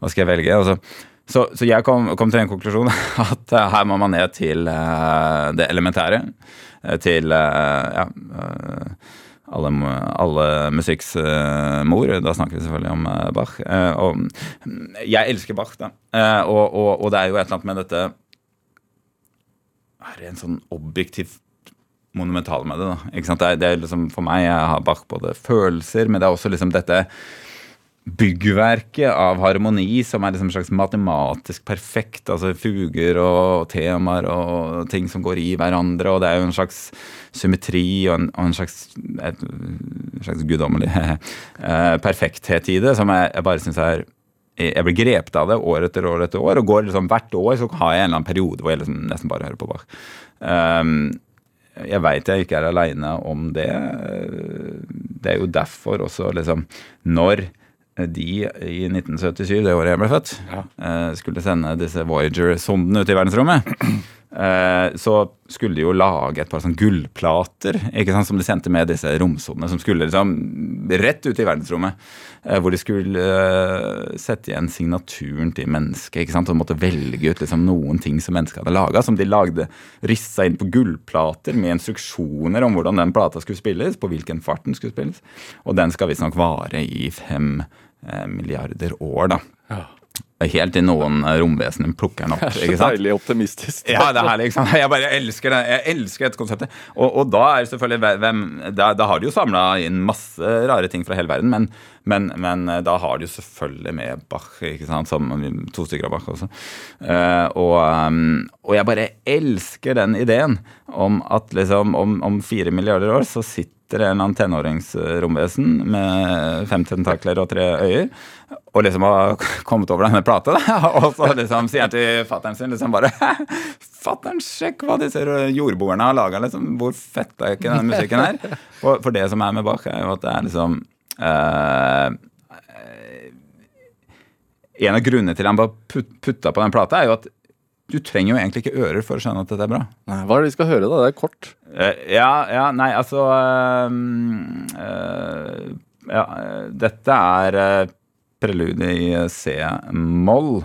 hva skal jeg velge? Altså, så, så, jeg kom, kom, til en konklusjon at her må man ned til det elementære. Til ja alle, alle musikks mor. Da snakker vi selvfølgelig om uh, Bach. Uh, og jeg elsker Bach, da. Og, og, og, det er jo et eller annet med dette Er det en sånn objektivt monumental med det, da. Ikke sant? Det er, det er liksom, for meg jeg har Bach både følelser, men det er også liksom dette byggverket av harmoni som er liksom slags matematisk perfekt. Altså fuger og temaer og ting som går i hverandre. Og det er jo en slags symmetri og en, og en slags, slags guddommelig eh, perfekthet i det som jeg, jeg bare syns er jeg blir grepet av det år etter år etter år. Og går liksom hvert år så har jeg en eller annen periode hvor jeg liksom nesten bare hører på Bach. Um, jeg veit jeg ikke er aleine om det. Det er jo derfor også, liksom Når de i 1977, det året jeg ble født, ja. Eh, skulle sende disse Voyager-sondene ut i verdensrommet. Eh, så skulle de jo lage et par sånn gullplater ikke sant, som de sendte med disse romsondene, som skulle liksom rett ut i verdensrommet. Eh, hvor de skulle sette igjen signaturen til mennesket. ikke sant, Og måtte velge ut liksom noen ting som mennesket hadde laga. Som de lagde rissa inn på gullplater med instruksjoner om hvordan den plata skulle spilles. På hvilken fart den skulle spilles. Og den skal visstnok vare i fem Eh, milliarder år, da. Ja. Helt til noen romvesener plukker den opp. ikke sant? Deilig optimistisk. Ja, det er herlig, ikke sant? Jeg bare elsker det. Jeg elsker dette konseptet. Og, og da er selvfølgelig hvem, da, da har de jo samla inn masse rare ting fra hele verden, men, men, men, eh, da har de jo selvfølgelig med Bach, ikke sant? som to stykker av Bach også. Uh, og, um, og, jeg bare elsker den ideen om at liksom om, om fire milliarder år så sitter sitter en eller annen tenåringsromvesen med fem tentakler og tre øyer og liksom har kommet over denne plata. Og så liksom sier han til fattern sin liksom bare Fatter'n, sjekk hva disse jordboerne har laga, liksom. Hvor fett er ikke denne musikken her? For, for, det som er med Bach, er jo at det er liksom uh, En av grunnene til han bare put, putta på den plata, er jo at du trenger jo egentlig ikke ører for å skjønne at dette er bra. Nei, hva er det vi skal høre, da? Det er kort. Uh, ja, ja, nei, altså uh, Ja, dette er preludiet i C-moll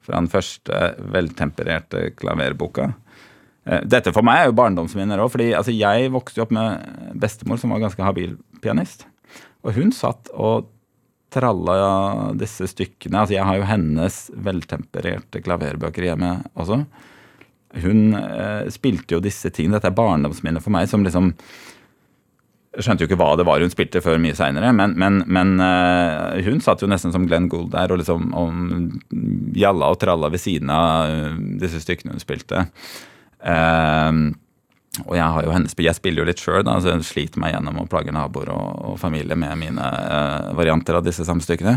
fra den første veltempererte klaverboka. Dette for meg er jo barndomsminner òg, fordi altså, jeg vokste jo opp med bestemor som var ganske habil pianist. Og hun satt og tralla disse stykkene. Altså, jeg har jo hennes veltempererte klaverbøker hjemme også. Hun eh, spilte jo disse tingene. Dette er barndomsminner for meg som liksom skjønte jo ikke hva det var hun spilte før mye seinere, men, men, men uh, hun satt jo nesten som Glenn Gould der og liksom og jalla og tralla ved siden av uh, disse stykkene hun spilte. Uh, og jeg har jo hennes, jeg spiller jo litt sjøl, så jeg sliter meg gjennom å plage naboer og, og, familie med mine varianter av disse samme stykkene.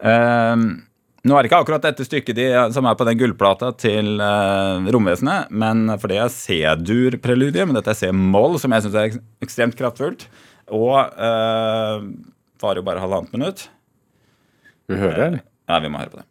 Uh, nå er det ikke akkurat dette stykket de, som er på den gullplata til uh, Romvesenet, men for det er C-dur-preludiet, men dette er C-moll, som jeg syns er ekstremt kraftfullt. Og varer jo bare halvannet minutt. Skal vi høre, eller? Ja, vi må høre på det.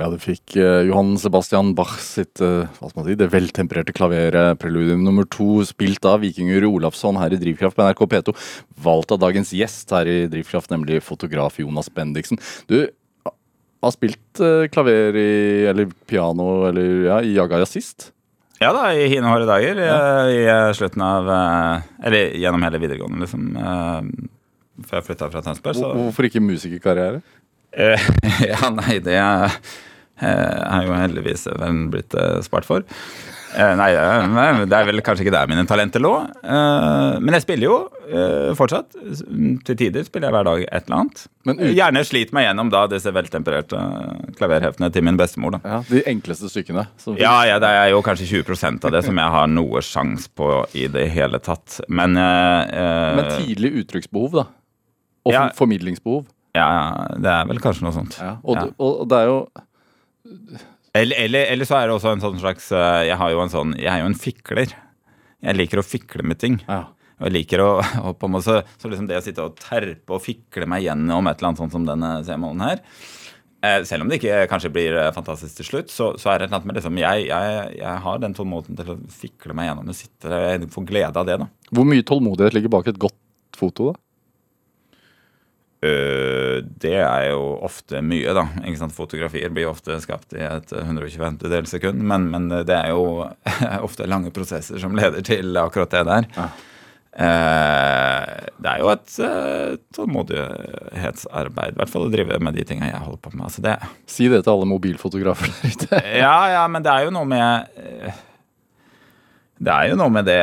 Ja, du fikk uh, Johan Sebastian Bach sitt uh, hva skal man si, det veltempererte klaveret, preludium nummer to, spilt av Vikingur Olafsson her i Drivkraft på NRK P2. Valgt av dagens gjest her i Drivkraft, nemlig fotograf Jonas Bendiksen. Du har spilt uh, klaver i, eller piano eller ja, i Jaga sist? Ja da, i hine hårde dager. Ja. I, I, slutten av Eller gjennom hele videregående, liksom. Før jeg flytta fra Tønsberg. Så. Hvorfor ikke musikerkarriere? ja, nei, det er Eh, er jo heldigvis blitt eh, spart for. Eh, nei, det er vel kanskje ikke der mine talenter lå. Men jeg spiller jo fortsatt. Til tider spiller jeg hver dag et eller annet. Men Gjerne sliter meg gjennom da disse veltempererte klaverheftene til min bestemor. da. Ja, De enkleste stykkene? Ja, ja, det er jo kanskje 20% av det som jeg har noe sjans på i det hele tatt. Men eh, Men tidlig uttrykksbehov, da? Og ja, formidlingsbehov? Ja, det er vel kanskje noe sånt. Ja, og, ja. og det er jo eller, eller, eller, så er det også en sånn slags eh, Jeg, har jo en sånn, jeg er jo en fikler. Jeg liker å fikle med ting. Ja. Og jeg liker å, å på en måte, Så liksom det å sitte og terpe og fikle meg gjennom et eller annet sånt som denne C-målen her eh, Selv om det ikke kanskje blir eh, fantastisk til slutt, så, så er det et eller annet med liksom, jeg, jeg, jeg har den tålmodigheten til å fikle meg gjennom og sitte og få glede av det. da. Hvor mye tålmodighet ligger bak et godt foto? da? Uh, det er jo ofte mye, da. Ikke sant? Fotografier blir ofte skapt i et 125. sekund, men, men, det er jo ofte lange prosesser som leder til akkurat det der. Ja. Det er jo et tålmodighetsarbeid, i hvert fall å drive med de tinga jeg holder på med. Altså det, si det til alle mobilfotografer der ute. ja, ja, men det er jo noe med det er jo noe med det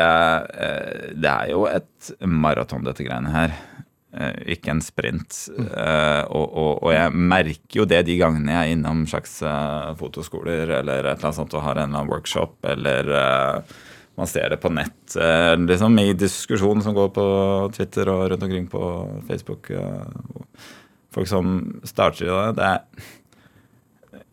Det er jo et maraton, dette greiene her. Eh, ikke en sprint. Eh, og, og, og jeg merker jo det de gangene jeg er innom slags eh, fotoskoler eller et eller annet sånt og har en eller annen workshop, eller man ser det på nett, liksom i diskusjonen som går på Twitter og rundt omkring på Facebook. folk som starter i det. det er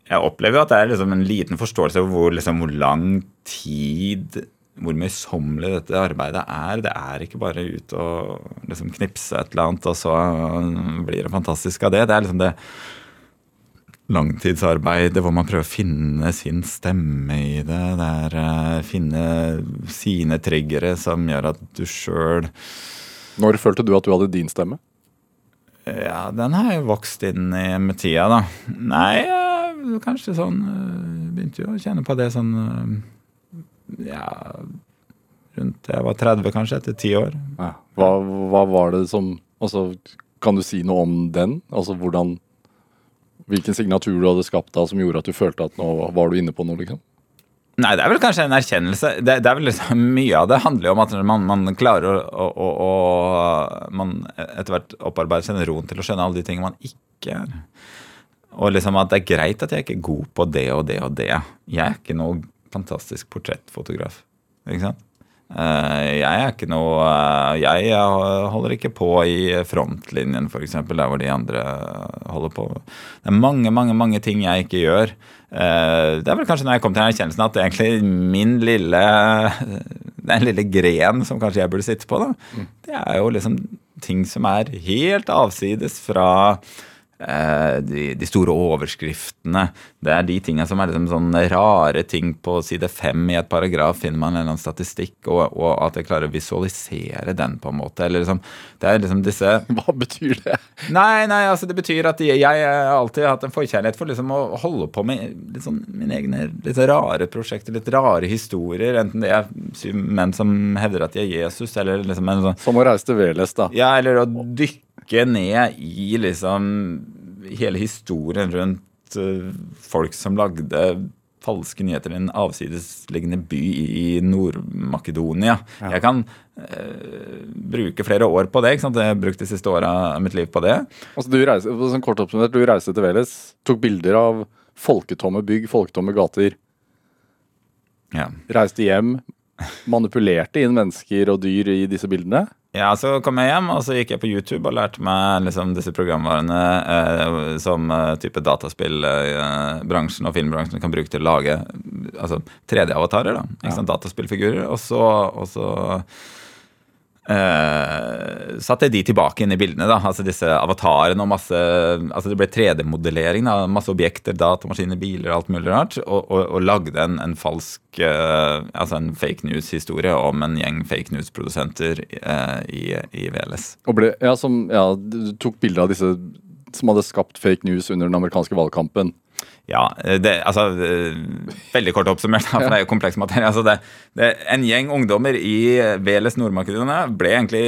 jeg opplever jo at det er liksom en liten forståelse av hvor, liksom, hvor lang tid hvor møysommelig dette arbeidet er. Det er ikke bare ut og liksom knipse et eller annet, og så blir det fantastisk av det. Det er liksom det langtidsarbeidet hvor man prøver å finne sin stemme i det. Det er uh, finne sine triggere som gjør at du sjøl Når følte du at du hadde din stemme? Ja, den har jo vokst inn i med tida, da. Nei, uh, kanskje sånn uh, Begynte jo å kjenne på det sånn Ja, rundt jeg var 30, kanskje, etter ti år. Ja. Hva, hva var det som Altså, kan du si noe om den? Altså hvordan Hvilken signatur du hadde skapt da som gjorde at du følte at nå var du inne på noe? liksom? Nei, det er vel kanskje en erkjennelse. Det, det er vel liksom, Mye av det handler jo om at man, man klarer å, å, å, Man etter hvert opparbeider seg den roen til å skjønne alle de tingene man ikke er. Og liksom at det er greit at jeg ikke er god på det og det og det. Jeg er ikke noe fantastisk portrettfotograf. Ikke sant? Jeg er ikke noe Jeg holder ikke på i frontlinjen, f.eks., der hvor de andre holder på. Det er mange, mange, mange ting jeg ikke gjør. Det er vel kanskje når jeg kom til erkjennelsen at egentlig min lille Den lille gren som kanskje jeg burde sitte på, da, det er jo liksom ting som er helt avsides fra de, de, store overskriftene. Det er de tingene som er liksom sånne rare ting på side fem i et paragraf. Finner man en eller annen statistikk, og, og, at jeg klarer å visualisere den på en måte. Eller liksom, det er liksom disse Hva betyr det? Nei, nei, altså det betyr at jeg, jeg har alltid hatt en forkjærlighet for liksom å holde på med litt sånn mine egne litt rare prosjekter, litt rare historier. Enten det er syv menn som hevder at de er Jesus, eller liksom en sånn Som å reise til Veles, da. Ja, eller å dykke ned i liksom hele historien rundt uh, folk som lagde falske nyheter i en avsidesliggende by i Nord-Makedonia. Ja. Jeg kan uh, bruke flere år på det. ikke sant? Jeg har brukt de siste åra av mitt liv på det. Altså, du reiste, sånn kort oppsummert, du reiste til Veles, tok bilder av folketomme bygg, folketomme gater. Ja. Reiste hjem, manipulerte inn mennesker og dyr i disse bildene. Ja, Så kom jeg hjem, og så gikk jeg på YouTube og lærte meg liksom disse programvarene eh, som eh, type dataspillbransjen eh, og filmbransjen kan bruke til å lage altså 3D-avatarer. da, ikke sant, Dataspillfigurer. Og så, og så Uh, satte de tilbake inn i bildene. da, altså Disse avatarene og masse altså Det ble 3D-modellering. da, Masse objekter, datamaskiner, biler, alt mulig rart. Og, og, og lagde en, en falsk uh, altså en fake news-historie om en gjeng fake news-produsenter uh, i, i VLS. Og ble, ja, som, ja, tok bilde av disse som hadde skapt fake news under den amerikanske valgkampen. Ja, det, altså Veldig kort oppsummert, for det er jo kompleks materie. Altså det, det, en gjeng ungdommer i Veles Nord-Makedonia ble egentlig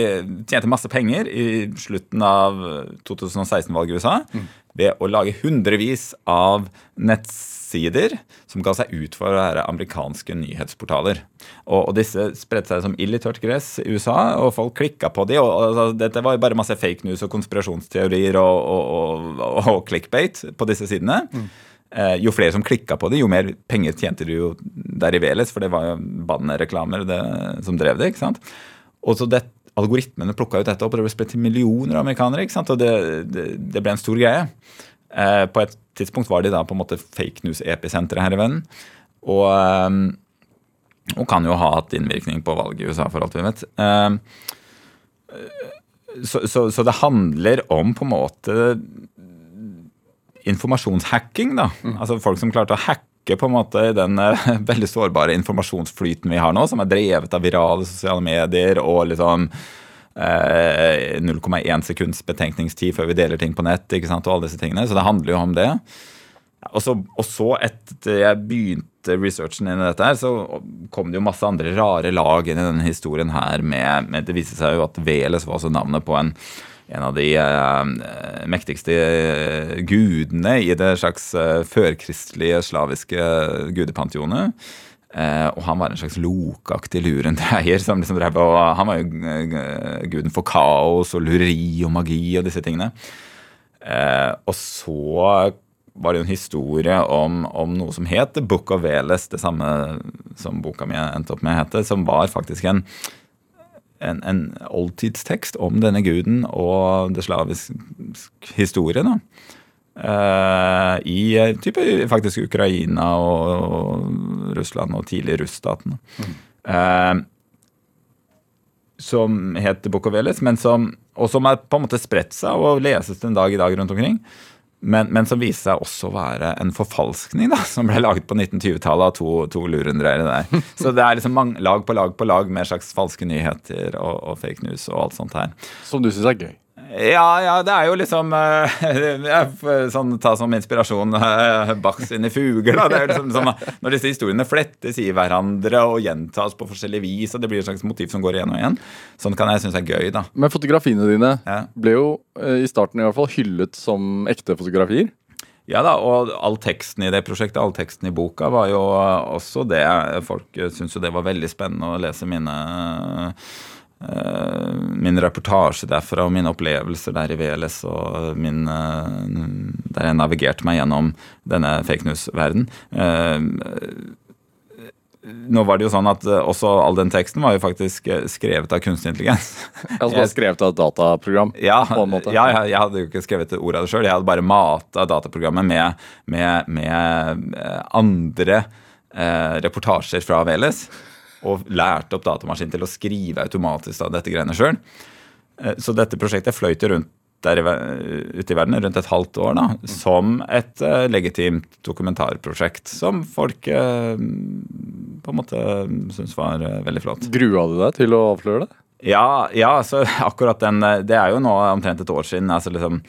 tjente masse penger i slutten av 2016-valget i USA mm. ved å lage hundrevis av nettsider som ga seg ut for å være amerikanske nyhetsportaler. Og, og disse spredte seg som ild i tørt gress i USA, og folk klikka på de, og, og altså, Dette var jo bare masse fake news og konspirasjonsteorier og, og clickbait på disse sidene. Mm. Eh, jo flere som klikka på det, jo mer penger tjente du jo der i Veles, for det var jo bannerreklamer som drev det. ikke sant? Og så det, Algoritmene plukka ut dette opp, og det ble til millioner av amerikanere. ikke sant? Og det, det, det ble en stor greie. Eh, på et tidspunkt var de da på en måte fake news-episenteret her i verden. Og, eh, og, kan jo ha hatt innvirkning på valget i USA, for alt vi vet. Eh, så, så, så det handler om på en måte informasjonshacking. da, mm. altså Folk som klarte å hacke på en måte den uh, veldig sårbare informasjonsflyten vi har nå, som er drevet av virale sosiale medier og liksom uh, 0,1 sekunds betenkningstid før vi deler ting på nett. ikke sant, og alle disse tingene, Så det handler jo om det. Og så, og så etter jeg begynte researchen inn i dette, her, så kom det jo masse andre rare lag inn i denne historien her. med, med Det viste seg jo at Veles var også navnet på en en av de eh, mektigste eh, gudene i det slags eh, førkristelige slaviske gudepanteonet. Eh, og han var en slags lokaktig lurendreier. Som liksom drev, og han var jo eh, guden for kaos og lureri og magi og disse tingene. Eh, og så var det jo en historie om, om, noe som het The Book of Veles, det samme som boka mi endte opp med å hete, som var faktisk en, en, en oldtidstekst om denne guden og det slaviske historie. da. Uh, I type, faktisk Ukraina og, og, Russland og tidlig Russstaten Mm. Uh, som het Bokoveles men som, og som har på en måte spredt seg og leses en dag i dag rundt omkring. Men, men, som viste seg også å være en forfalskning da, som ble laget på 1920-tallet av to, to lurendreiere der. Så det er liksom mange, lag på lag på lag med slags falske nyheter og, og fake news og alt sånt her. Som du syns er gøy? Ja, ja, det er jo liksom uh, sånn, Ta som inspirasjon uh, Bach sine fugler. Da. Det er liksom, sånn, når disse historiene flettes i hverandre og gjentas på forskjellig vis, og det blir et slags motiv som går igjen og igjen. Sånn kan jeg synes er gøy, da. Men fotografiene dine ja. ble jo uh, i starten i hvert fall hyllet som ekte fotografier. Ja da, og all teksten i det prosjektet, all teksten i boka, var jo også det. Folk syntes jo det var veldig spennende å lese mine Eh, min reportasje derfra og mine opplevelser der i VLS og min, eh, der jeg navigerte meg gjennom denne fake news-verden. Eh, nå var det jo sånn at også all den teksten var jo faktisk skrevet av kunstig intelligens. Altså skrevet av et dataprogram? Ja, ja jeg, jeg, hadde jo ikke skrevet ordet ord av det sjøl. Jeg hadde bare mata dataprogrammet med, med, med andre eh, reportasjer fra VLS og lærte opp datamaskinen til å skrive automatisk da, dette greiene sjøl. Eh, så dette prosjektet fløyt rundt der ute i verden rundt et halvt år da, som et uh, legitimt dokumentarprosjekt som folk på en måte syntes var veldig flott. Grua du deg til å avsløre det? Ja, ja så akkurat den Det er jo nå omtrent et år siden. altså liksom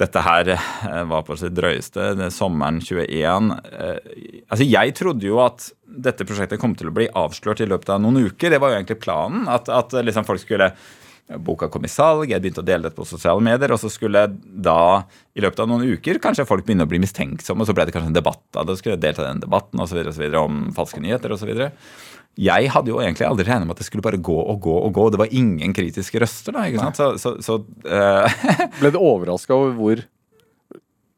dette her eh, var på sitt drøyeste. Det er sommeren 21. Eh, altså Jeg trodde jo at dette prosjektet kom til å bli avslørt i løpet av noen uker. Det var jo egentlig planen. At, at liksom folk skulle Boka kom i salg, jeg begynte å dele det på sosiale medier. Og så skulle da, i løpet av noen uker, kanskje folk begynne å bli mistenksomme. Og så ble det kanskje en debatt da, da skulle jeg delta i den debatten og så videre, og så videre, om falske nyheter osv. Jeg hadde jo egentlig aldri regnet med at det skulle bare gå og gå og gå. Det var ingen kritiske røster da. ikke sant? Så, så, så uh... Ble du overraska over hvor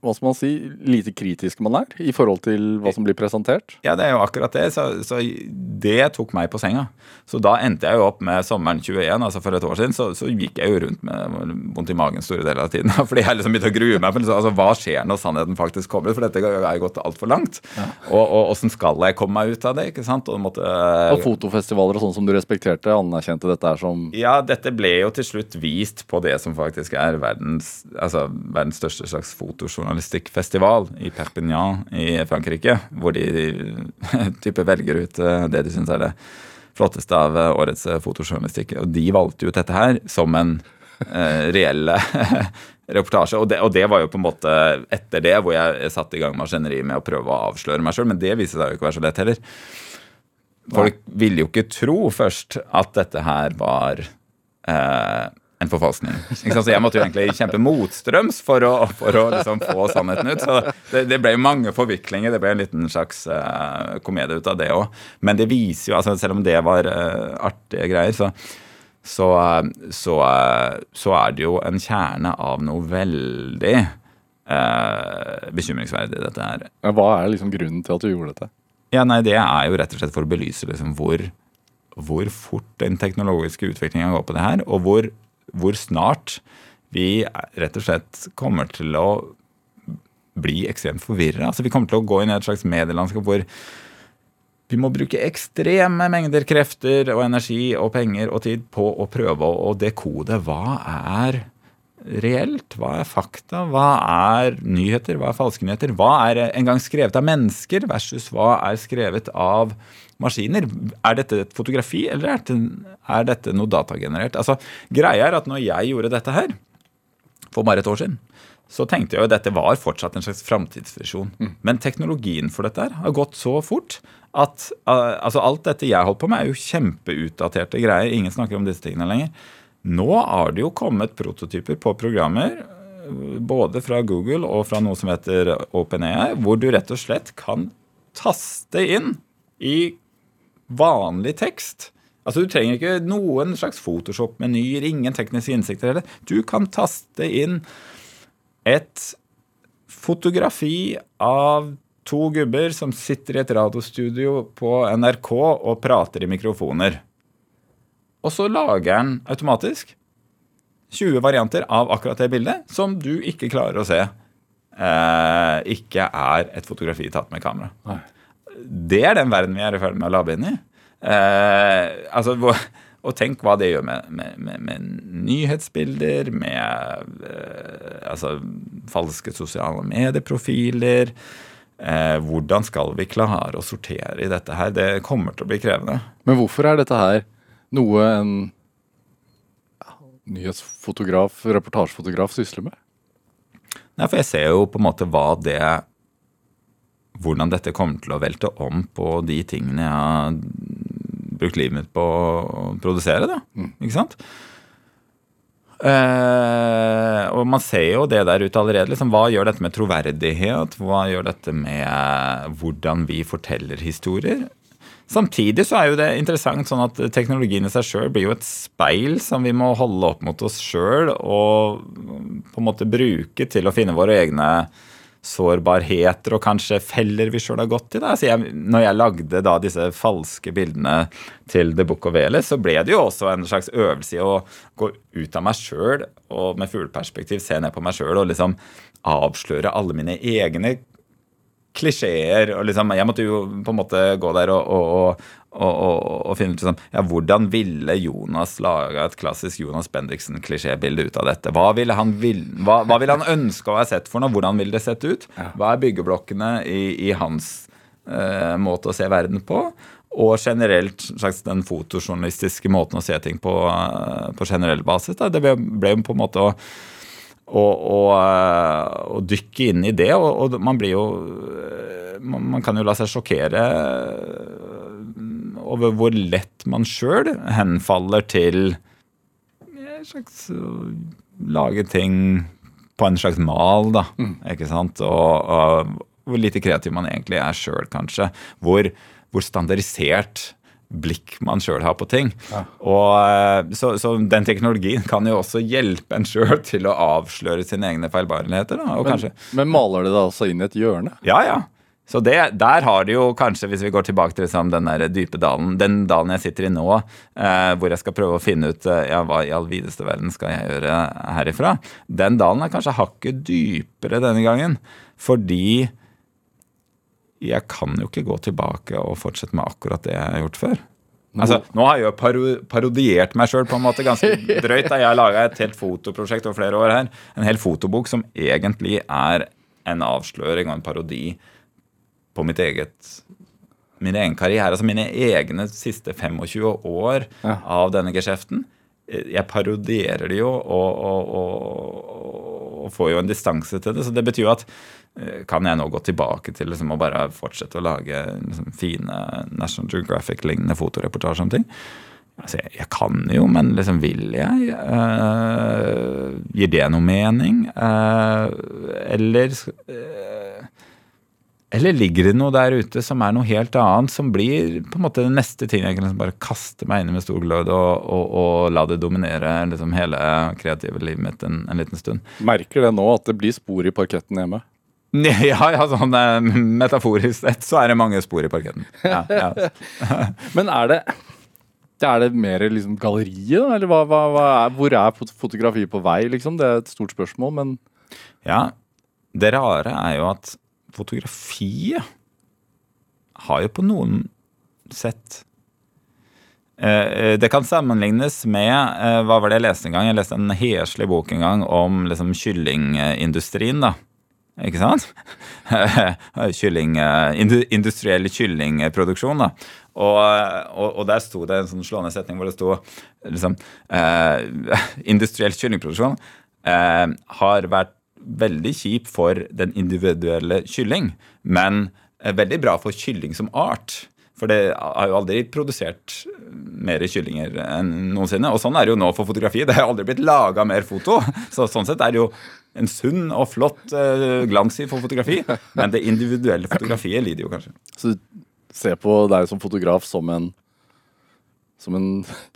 hva skal man si, lite kritisk man er i forhold til hva som blir presentert? Ja, det er jo akkurat det. Så, så, det tok meg på senga. Så da endte jeg jo opp med sommeren 21, altså for et år siden, så, så gikk jeg jo rundt med vondt i magen store deler av tiden. Fordi jeg liksom begynte å grue meg. For liksom, altså, hva skjer når sannheten faktisk kommer? For dette er gått altfor langt. Ja. Og åssen skal jeg komme meg ut av det? ikke sant? Og, måtte, og fotofestivaler og sånn som du respekterte, anerkjente dette her som Ja, dette ble jo til slutt vist på det som faktisk er verdens, altså, verdens største slags fotojournalistikk journalistikkfestival i Perpignan i Frankrike, hvor de, de type velger ut eh, det de syns er det flotteste av eh, årets eh, fotojournalistikk. Og de valgte ut dette her som en eh, reell reportasje. Og det, og det, var jo på en måte etter det hvor jeg satte i gang maskineriet med å prøve å avsløre meg sjøl, men det viste seg jo ikke å være så lett heller. Folk ville jo ikke tro først at dette her var eh, en forfalskning. Så jeg måtte jo egentlig kjempe motstrøms for å, for å liksom få sannheten ut. Så det, det, ble mange forviklinger. Det ble en liten slags uh, komedie ut av det òg. Men det viser jo, altså selv om det var uh, artige greier, så, så, uh, så, så, er det jo en kjerne av noe veldig bekymringsverdig, dette her. Hva er liksom grunnen til at du gjorde dette? Ja, nei, Det er jo rett og slett for å belyse liksom hvor hvor fort den teknologiske utviklinga går på det her, og hvor hvor snart vi rett og slett kommer til å bli ekstremt forvirra. Altså, vi kommer til å gå inn i et slags medielandskap hvor vi må bruke ekstreme mengder krefter og energi og penger og tid på å prøve å dekode. Hva er reelt, hva er fakta, hva er nyheter, hva er falske nyheter, hva er en gang skrevet av mennesker versus hva er skrevet av maskiner. Er dette et fotografi, eller er dette, er dette noe datagenerert? Altså, Greia er at når jeg gjorde dette her, for bare et år siden, så tenkte jeg jo at dette var fortsatt en slags framtidsvisjon. Mm. Men teknologien for dette her har gått så fort at uh, altså alt dette jeg holdt på med, er jo kjempeutdaterte greier. Ingen snakker om disse tingene lenger. Nå har det jo kommet prototyper på programmer både fra Google og fra noe som heter OpenAI, hvor du rett og slett kan taste inn i vanlig tekst. Altså Du trenger ikke noen slags Photoshop-menyer, ingen tekniske innsikter heller. Du kan taste inn et fotografi av to gubber som sitter i et radiostudio på NRK og prater i mikrofoner. Og så lager den automatisk 20 varianter av akkurat det bildet som du ikke klarer å se. Eh, ikke er et fotografi tatt med kamera. Nei. Det er den verden vi er i ferd med å labbe inn i. Eh, altså, og tenk hva det gjør med, med, med, med nyhetsbilder, med eh, altså, falske sosiale medieprofiler. Eh, hvordan skal vi klare å sortere i dette her? Det kommer til å bli krevende. Men hvorfor er dette her noe en nyhetsfotograf, reportasjefotograf sysler med? Nei, for jeg ser jo på en måte hva det Hvordan dette kommer til å velte om på de tingene jeg har brukt livet mitt på å produsere. da, Ikke sant? Eh, og man ser jo det der ute allerede. liksom, Hva gjør dette med troverdighet? Hva gjør dette med hvordan vi forteller historier? Samtidig så er jo det interessant sånn at teknologien i seg sjøl blir jo et speil som vi må holde opp mot oss sjøl og på en måte bruke til å finne våre egne sårbarheter og kanskje feller vi sjøl har gått i. Da. Jeg, når jeg lagde da disse falske bildene til The Book of Veles, så ble det jo også en slags øvelse i å gå ut av meg sjøl og med fugleperspektiv se ned på meg sjøl og liksom avsløre alle mine egne klisjeer. og liksom, Jeg måtte jo på en måte gå der og, og, og, og finne ut liksom, ja, hvordan ville Jonas lage et klassisk Jonas Bendiksen-klisjébilde ut av dette. Hva ville, han vil, hva, hva ville han ønske å ha sett for noe? Hvordan ville det sett ut? Hva er byggeblokkene i, i hans eh, måte å se verden på? Og generelt slags den fotojournalistiske måten å se ting på eh, på generell basis. Da. Det ble, ble jo på en måte å og, og, og, dykke inn i det. Og, og, man blir jo man, man kan jo la seg sjokkere over hvor lett man sjøl henfaller til en slags lage ting på en slags mal, da. Mm. Ikke sant? Og, hvor lite kreativ man egentlig er sjøl, kanskje. Hvor, hvor standardisert blikk man sjøl har på ting. Ja. Og, så, så, den teknologien kan jo også hjelpe en sjøl til å avsløre sine egne feilbarligheter. Da, men, men, maler det da også inn i et hjørne? Ja, ja. Så det, der har du jo kanskje, hvis vi går tilbake til liksom, den der dype dalen, den dalen jeg sitter i nå, eh, hvor jeg skal prøve å finne ut eh, ja, hva i all videste verden skal jeg gjøre herifra, den dalen er kanskje hakket dypere denne gangen. Fordi jeg kan jo ikke gå tilbake og fortsette med akkurat det jeg har gjort før. Altså, nå har jeg jo paro parodiert meg sjøl på en måte ganske drøyt. da Jeg har laga et helt fotoprosjekt over flere år her. En hel fotobok som egentlig er en avsløring og en parodi på mitt eget min egen karriere. Altså mine egne siste 25 år ja. av denne geskjeften. Jeg parodierer det jo og, og, og, og, får jo en distanse til det. Så det betyr jo at kan jeg nå gå tilbake til liksom, å bare fortsette å lage liksom, fine National Geographic-lignende fotoreportasjer om ting? Altså, jeg, jeg, kan jo, men liksom vil jeg? Uh, gir det noe mening? Uh, eller uh, eller ligger det noe der ute som er noe helt annet, som blir på en måte det neste ting jeg kan liksom bare kaste meg inn i med stor glød og, og, og, la det dominere liksom hele kreative livet mitt en, en liten stund? Merker det nå at det blir spor i parketten hjemme? Ja, ja sånn eh, metaforisk sett så er det mange spor i parketten. Ja, ja. Men er det er det mer liksom galleriet, eller hva, hva, hva er, hvor er fotografi på vei, liksom? Det er et stort spørsmål, men Ja, det rare er jo at fotografiet har jo på noen sett eh, eh, det kan sammenlignes med Hva var det jeg leste en gang? Jeg leste en heslig bok en gang om liksom kyllingindustrien. da ikke sant? Kylling, eh, industriell kyllingproduksjon. da. Og, og, og, der sto det en sånn slående setning hvor det sto liksom eh, Industriell kyllingproduksjon eh, har vært veldig kjip for den individuelle kylling, men eh, veldig bra for kylling som art. For det har jo aldri produsert mer kyllinger enn noensinne. Og sånn er det jo nå for fotografi. Det har aldri blitt laga mer foto. Så sånn sett er det jo en sunn og flott uh, glans i for fotografi. Men det individuelle fotografiet lider jo kanskje. Så du ser på deg som fotograf som en som en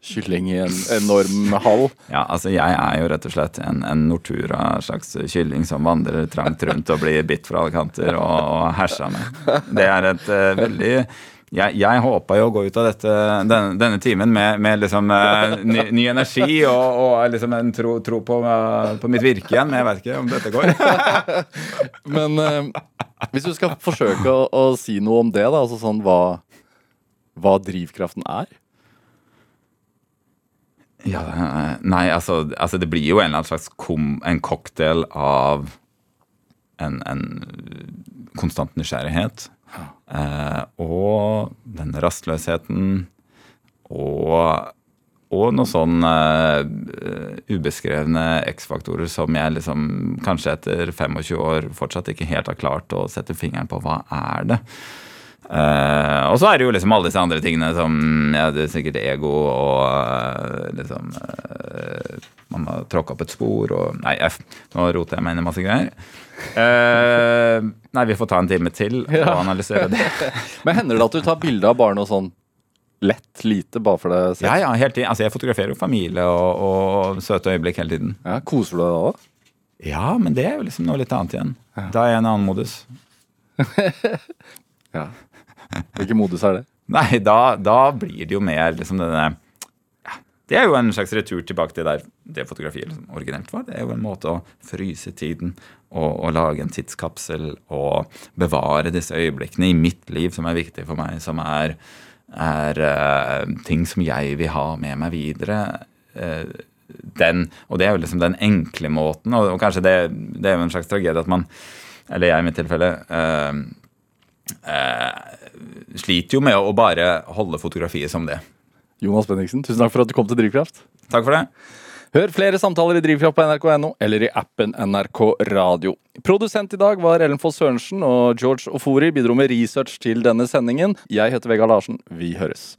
kylling i en enorm hall. Ja, altså jeg er jo rett og slett en, en Nortura slags kylling som vandrer trangt rundt og blir bitt fra alle kanter og, og hersa med. Det er et uh, veldig jeg, jeg håpa jo å gå ut av dette, denne, denne timen med, med liksom, uh, ny, ny, energi og, og liksom en tro, tro på, uh, på, mitt virke igjen, men jeg vet ikke om dette går. men hvis du skal forsøke å, å, si noe om det, da, altså sånn hva, hva drivkraften er? Ja, nei, altså, altså, det blir jo en eller annen slags kom, en cocktail av en, en konstant nysgjerrighet. Eh, og den rastløsheten. Og, og noen sånne uh, ubeskrevne X-faktorer som jeg liksom kanskje etter 25 år fortsatt ikke helt har klart å sette fingeren på. Hva er det? Uh, og så er det jo liksom alle disse andre tingene som ja, det er sikkert ego og uh, liksom uh, Man har tråkka opp et spor og Nei, nå roter jeg meg inn i masse greier. nei, vi får ta en time til og ja. analysere det. Men hender det at du tar bilde av barn og sånn lett, lite, bare for det selv? Ja, ja, helt tiden. Altså, jeg fotograferer jo familie og, og, søte øyeblikk hele tiden. Ja, Koser du deg da? Ja, men det er jo liksom noe litt annet igjen. Ja. Da er jeg i en annen modus. ja. Hvilken modus er det? Nei, da, da, blir det jo mer liksom denne ja, Det er jo en slags retur tilbake til der det fotografiet liksom, originelt var. Det er jo en måte å fryse tiden og, og, lage en tidskapsel og bevare disse øyeblikkene i mitt liv som er viktig for meg, som er, er uh, ting som jeg vil ha med meg videre. Uh, den, og det er jo liksom den enkle måten, og, og kanskje det, det, er jo en slags tragedie at man, eller jeg i mitt tilfelle, uh, sliter jo med å bare holde fotografiet som det. Jonas Benningsen, tusen takk for at du kom til Drivkraft. Takk for det. Hør flere samtaler i Drivkraft på nrk.no eller i appen NRK Radio. Produsent i dag var Ellen Foss Sørensen, og George Ofori bidro med research til denne sendingen. Jeg heter Vegard Larsen. Vi høres.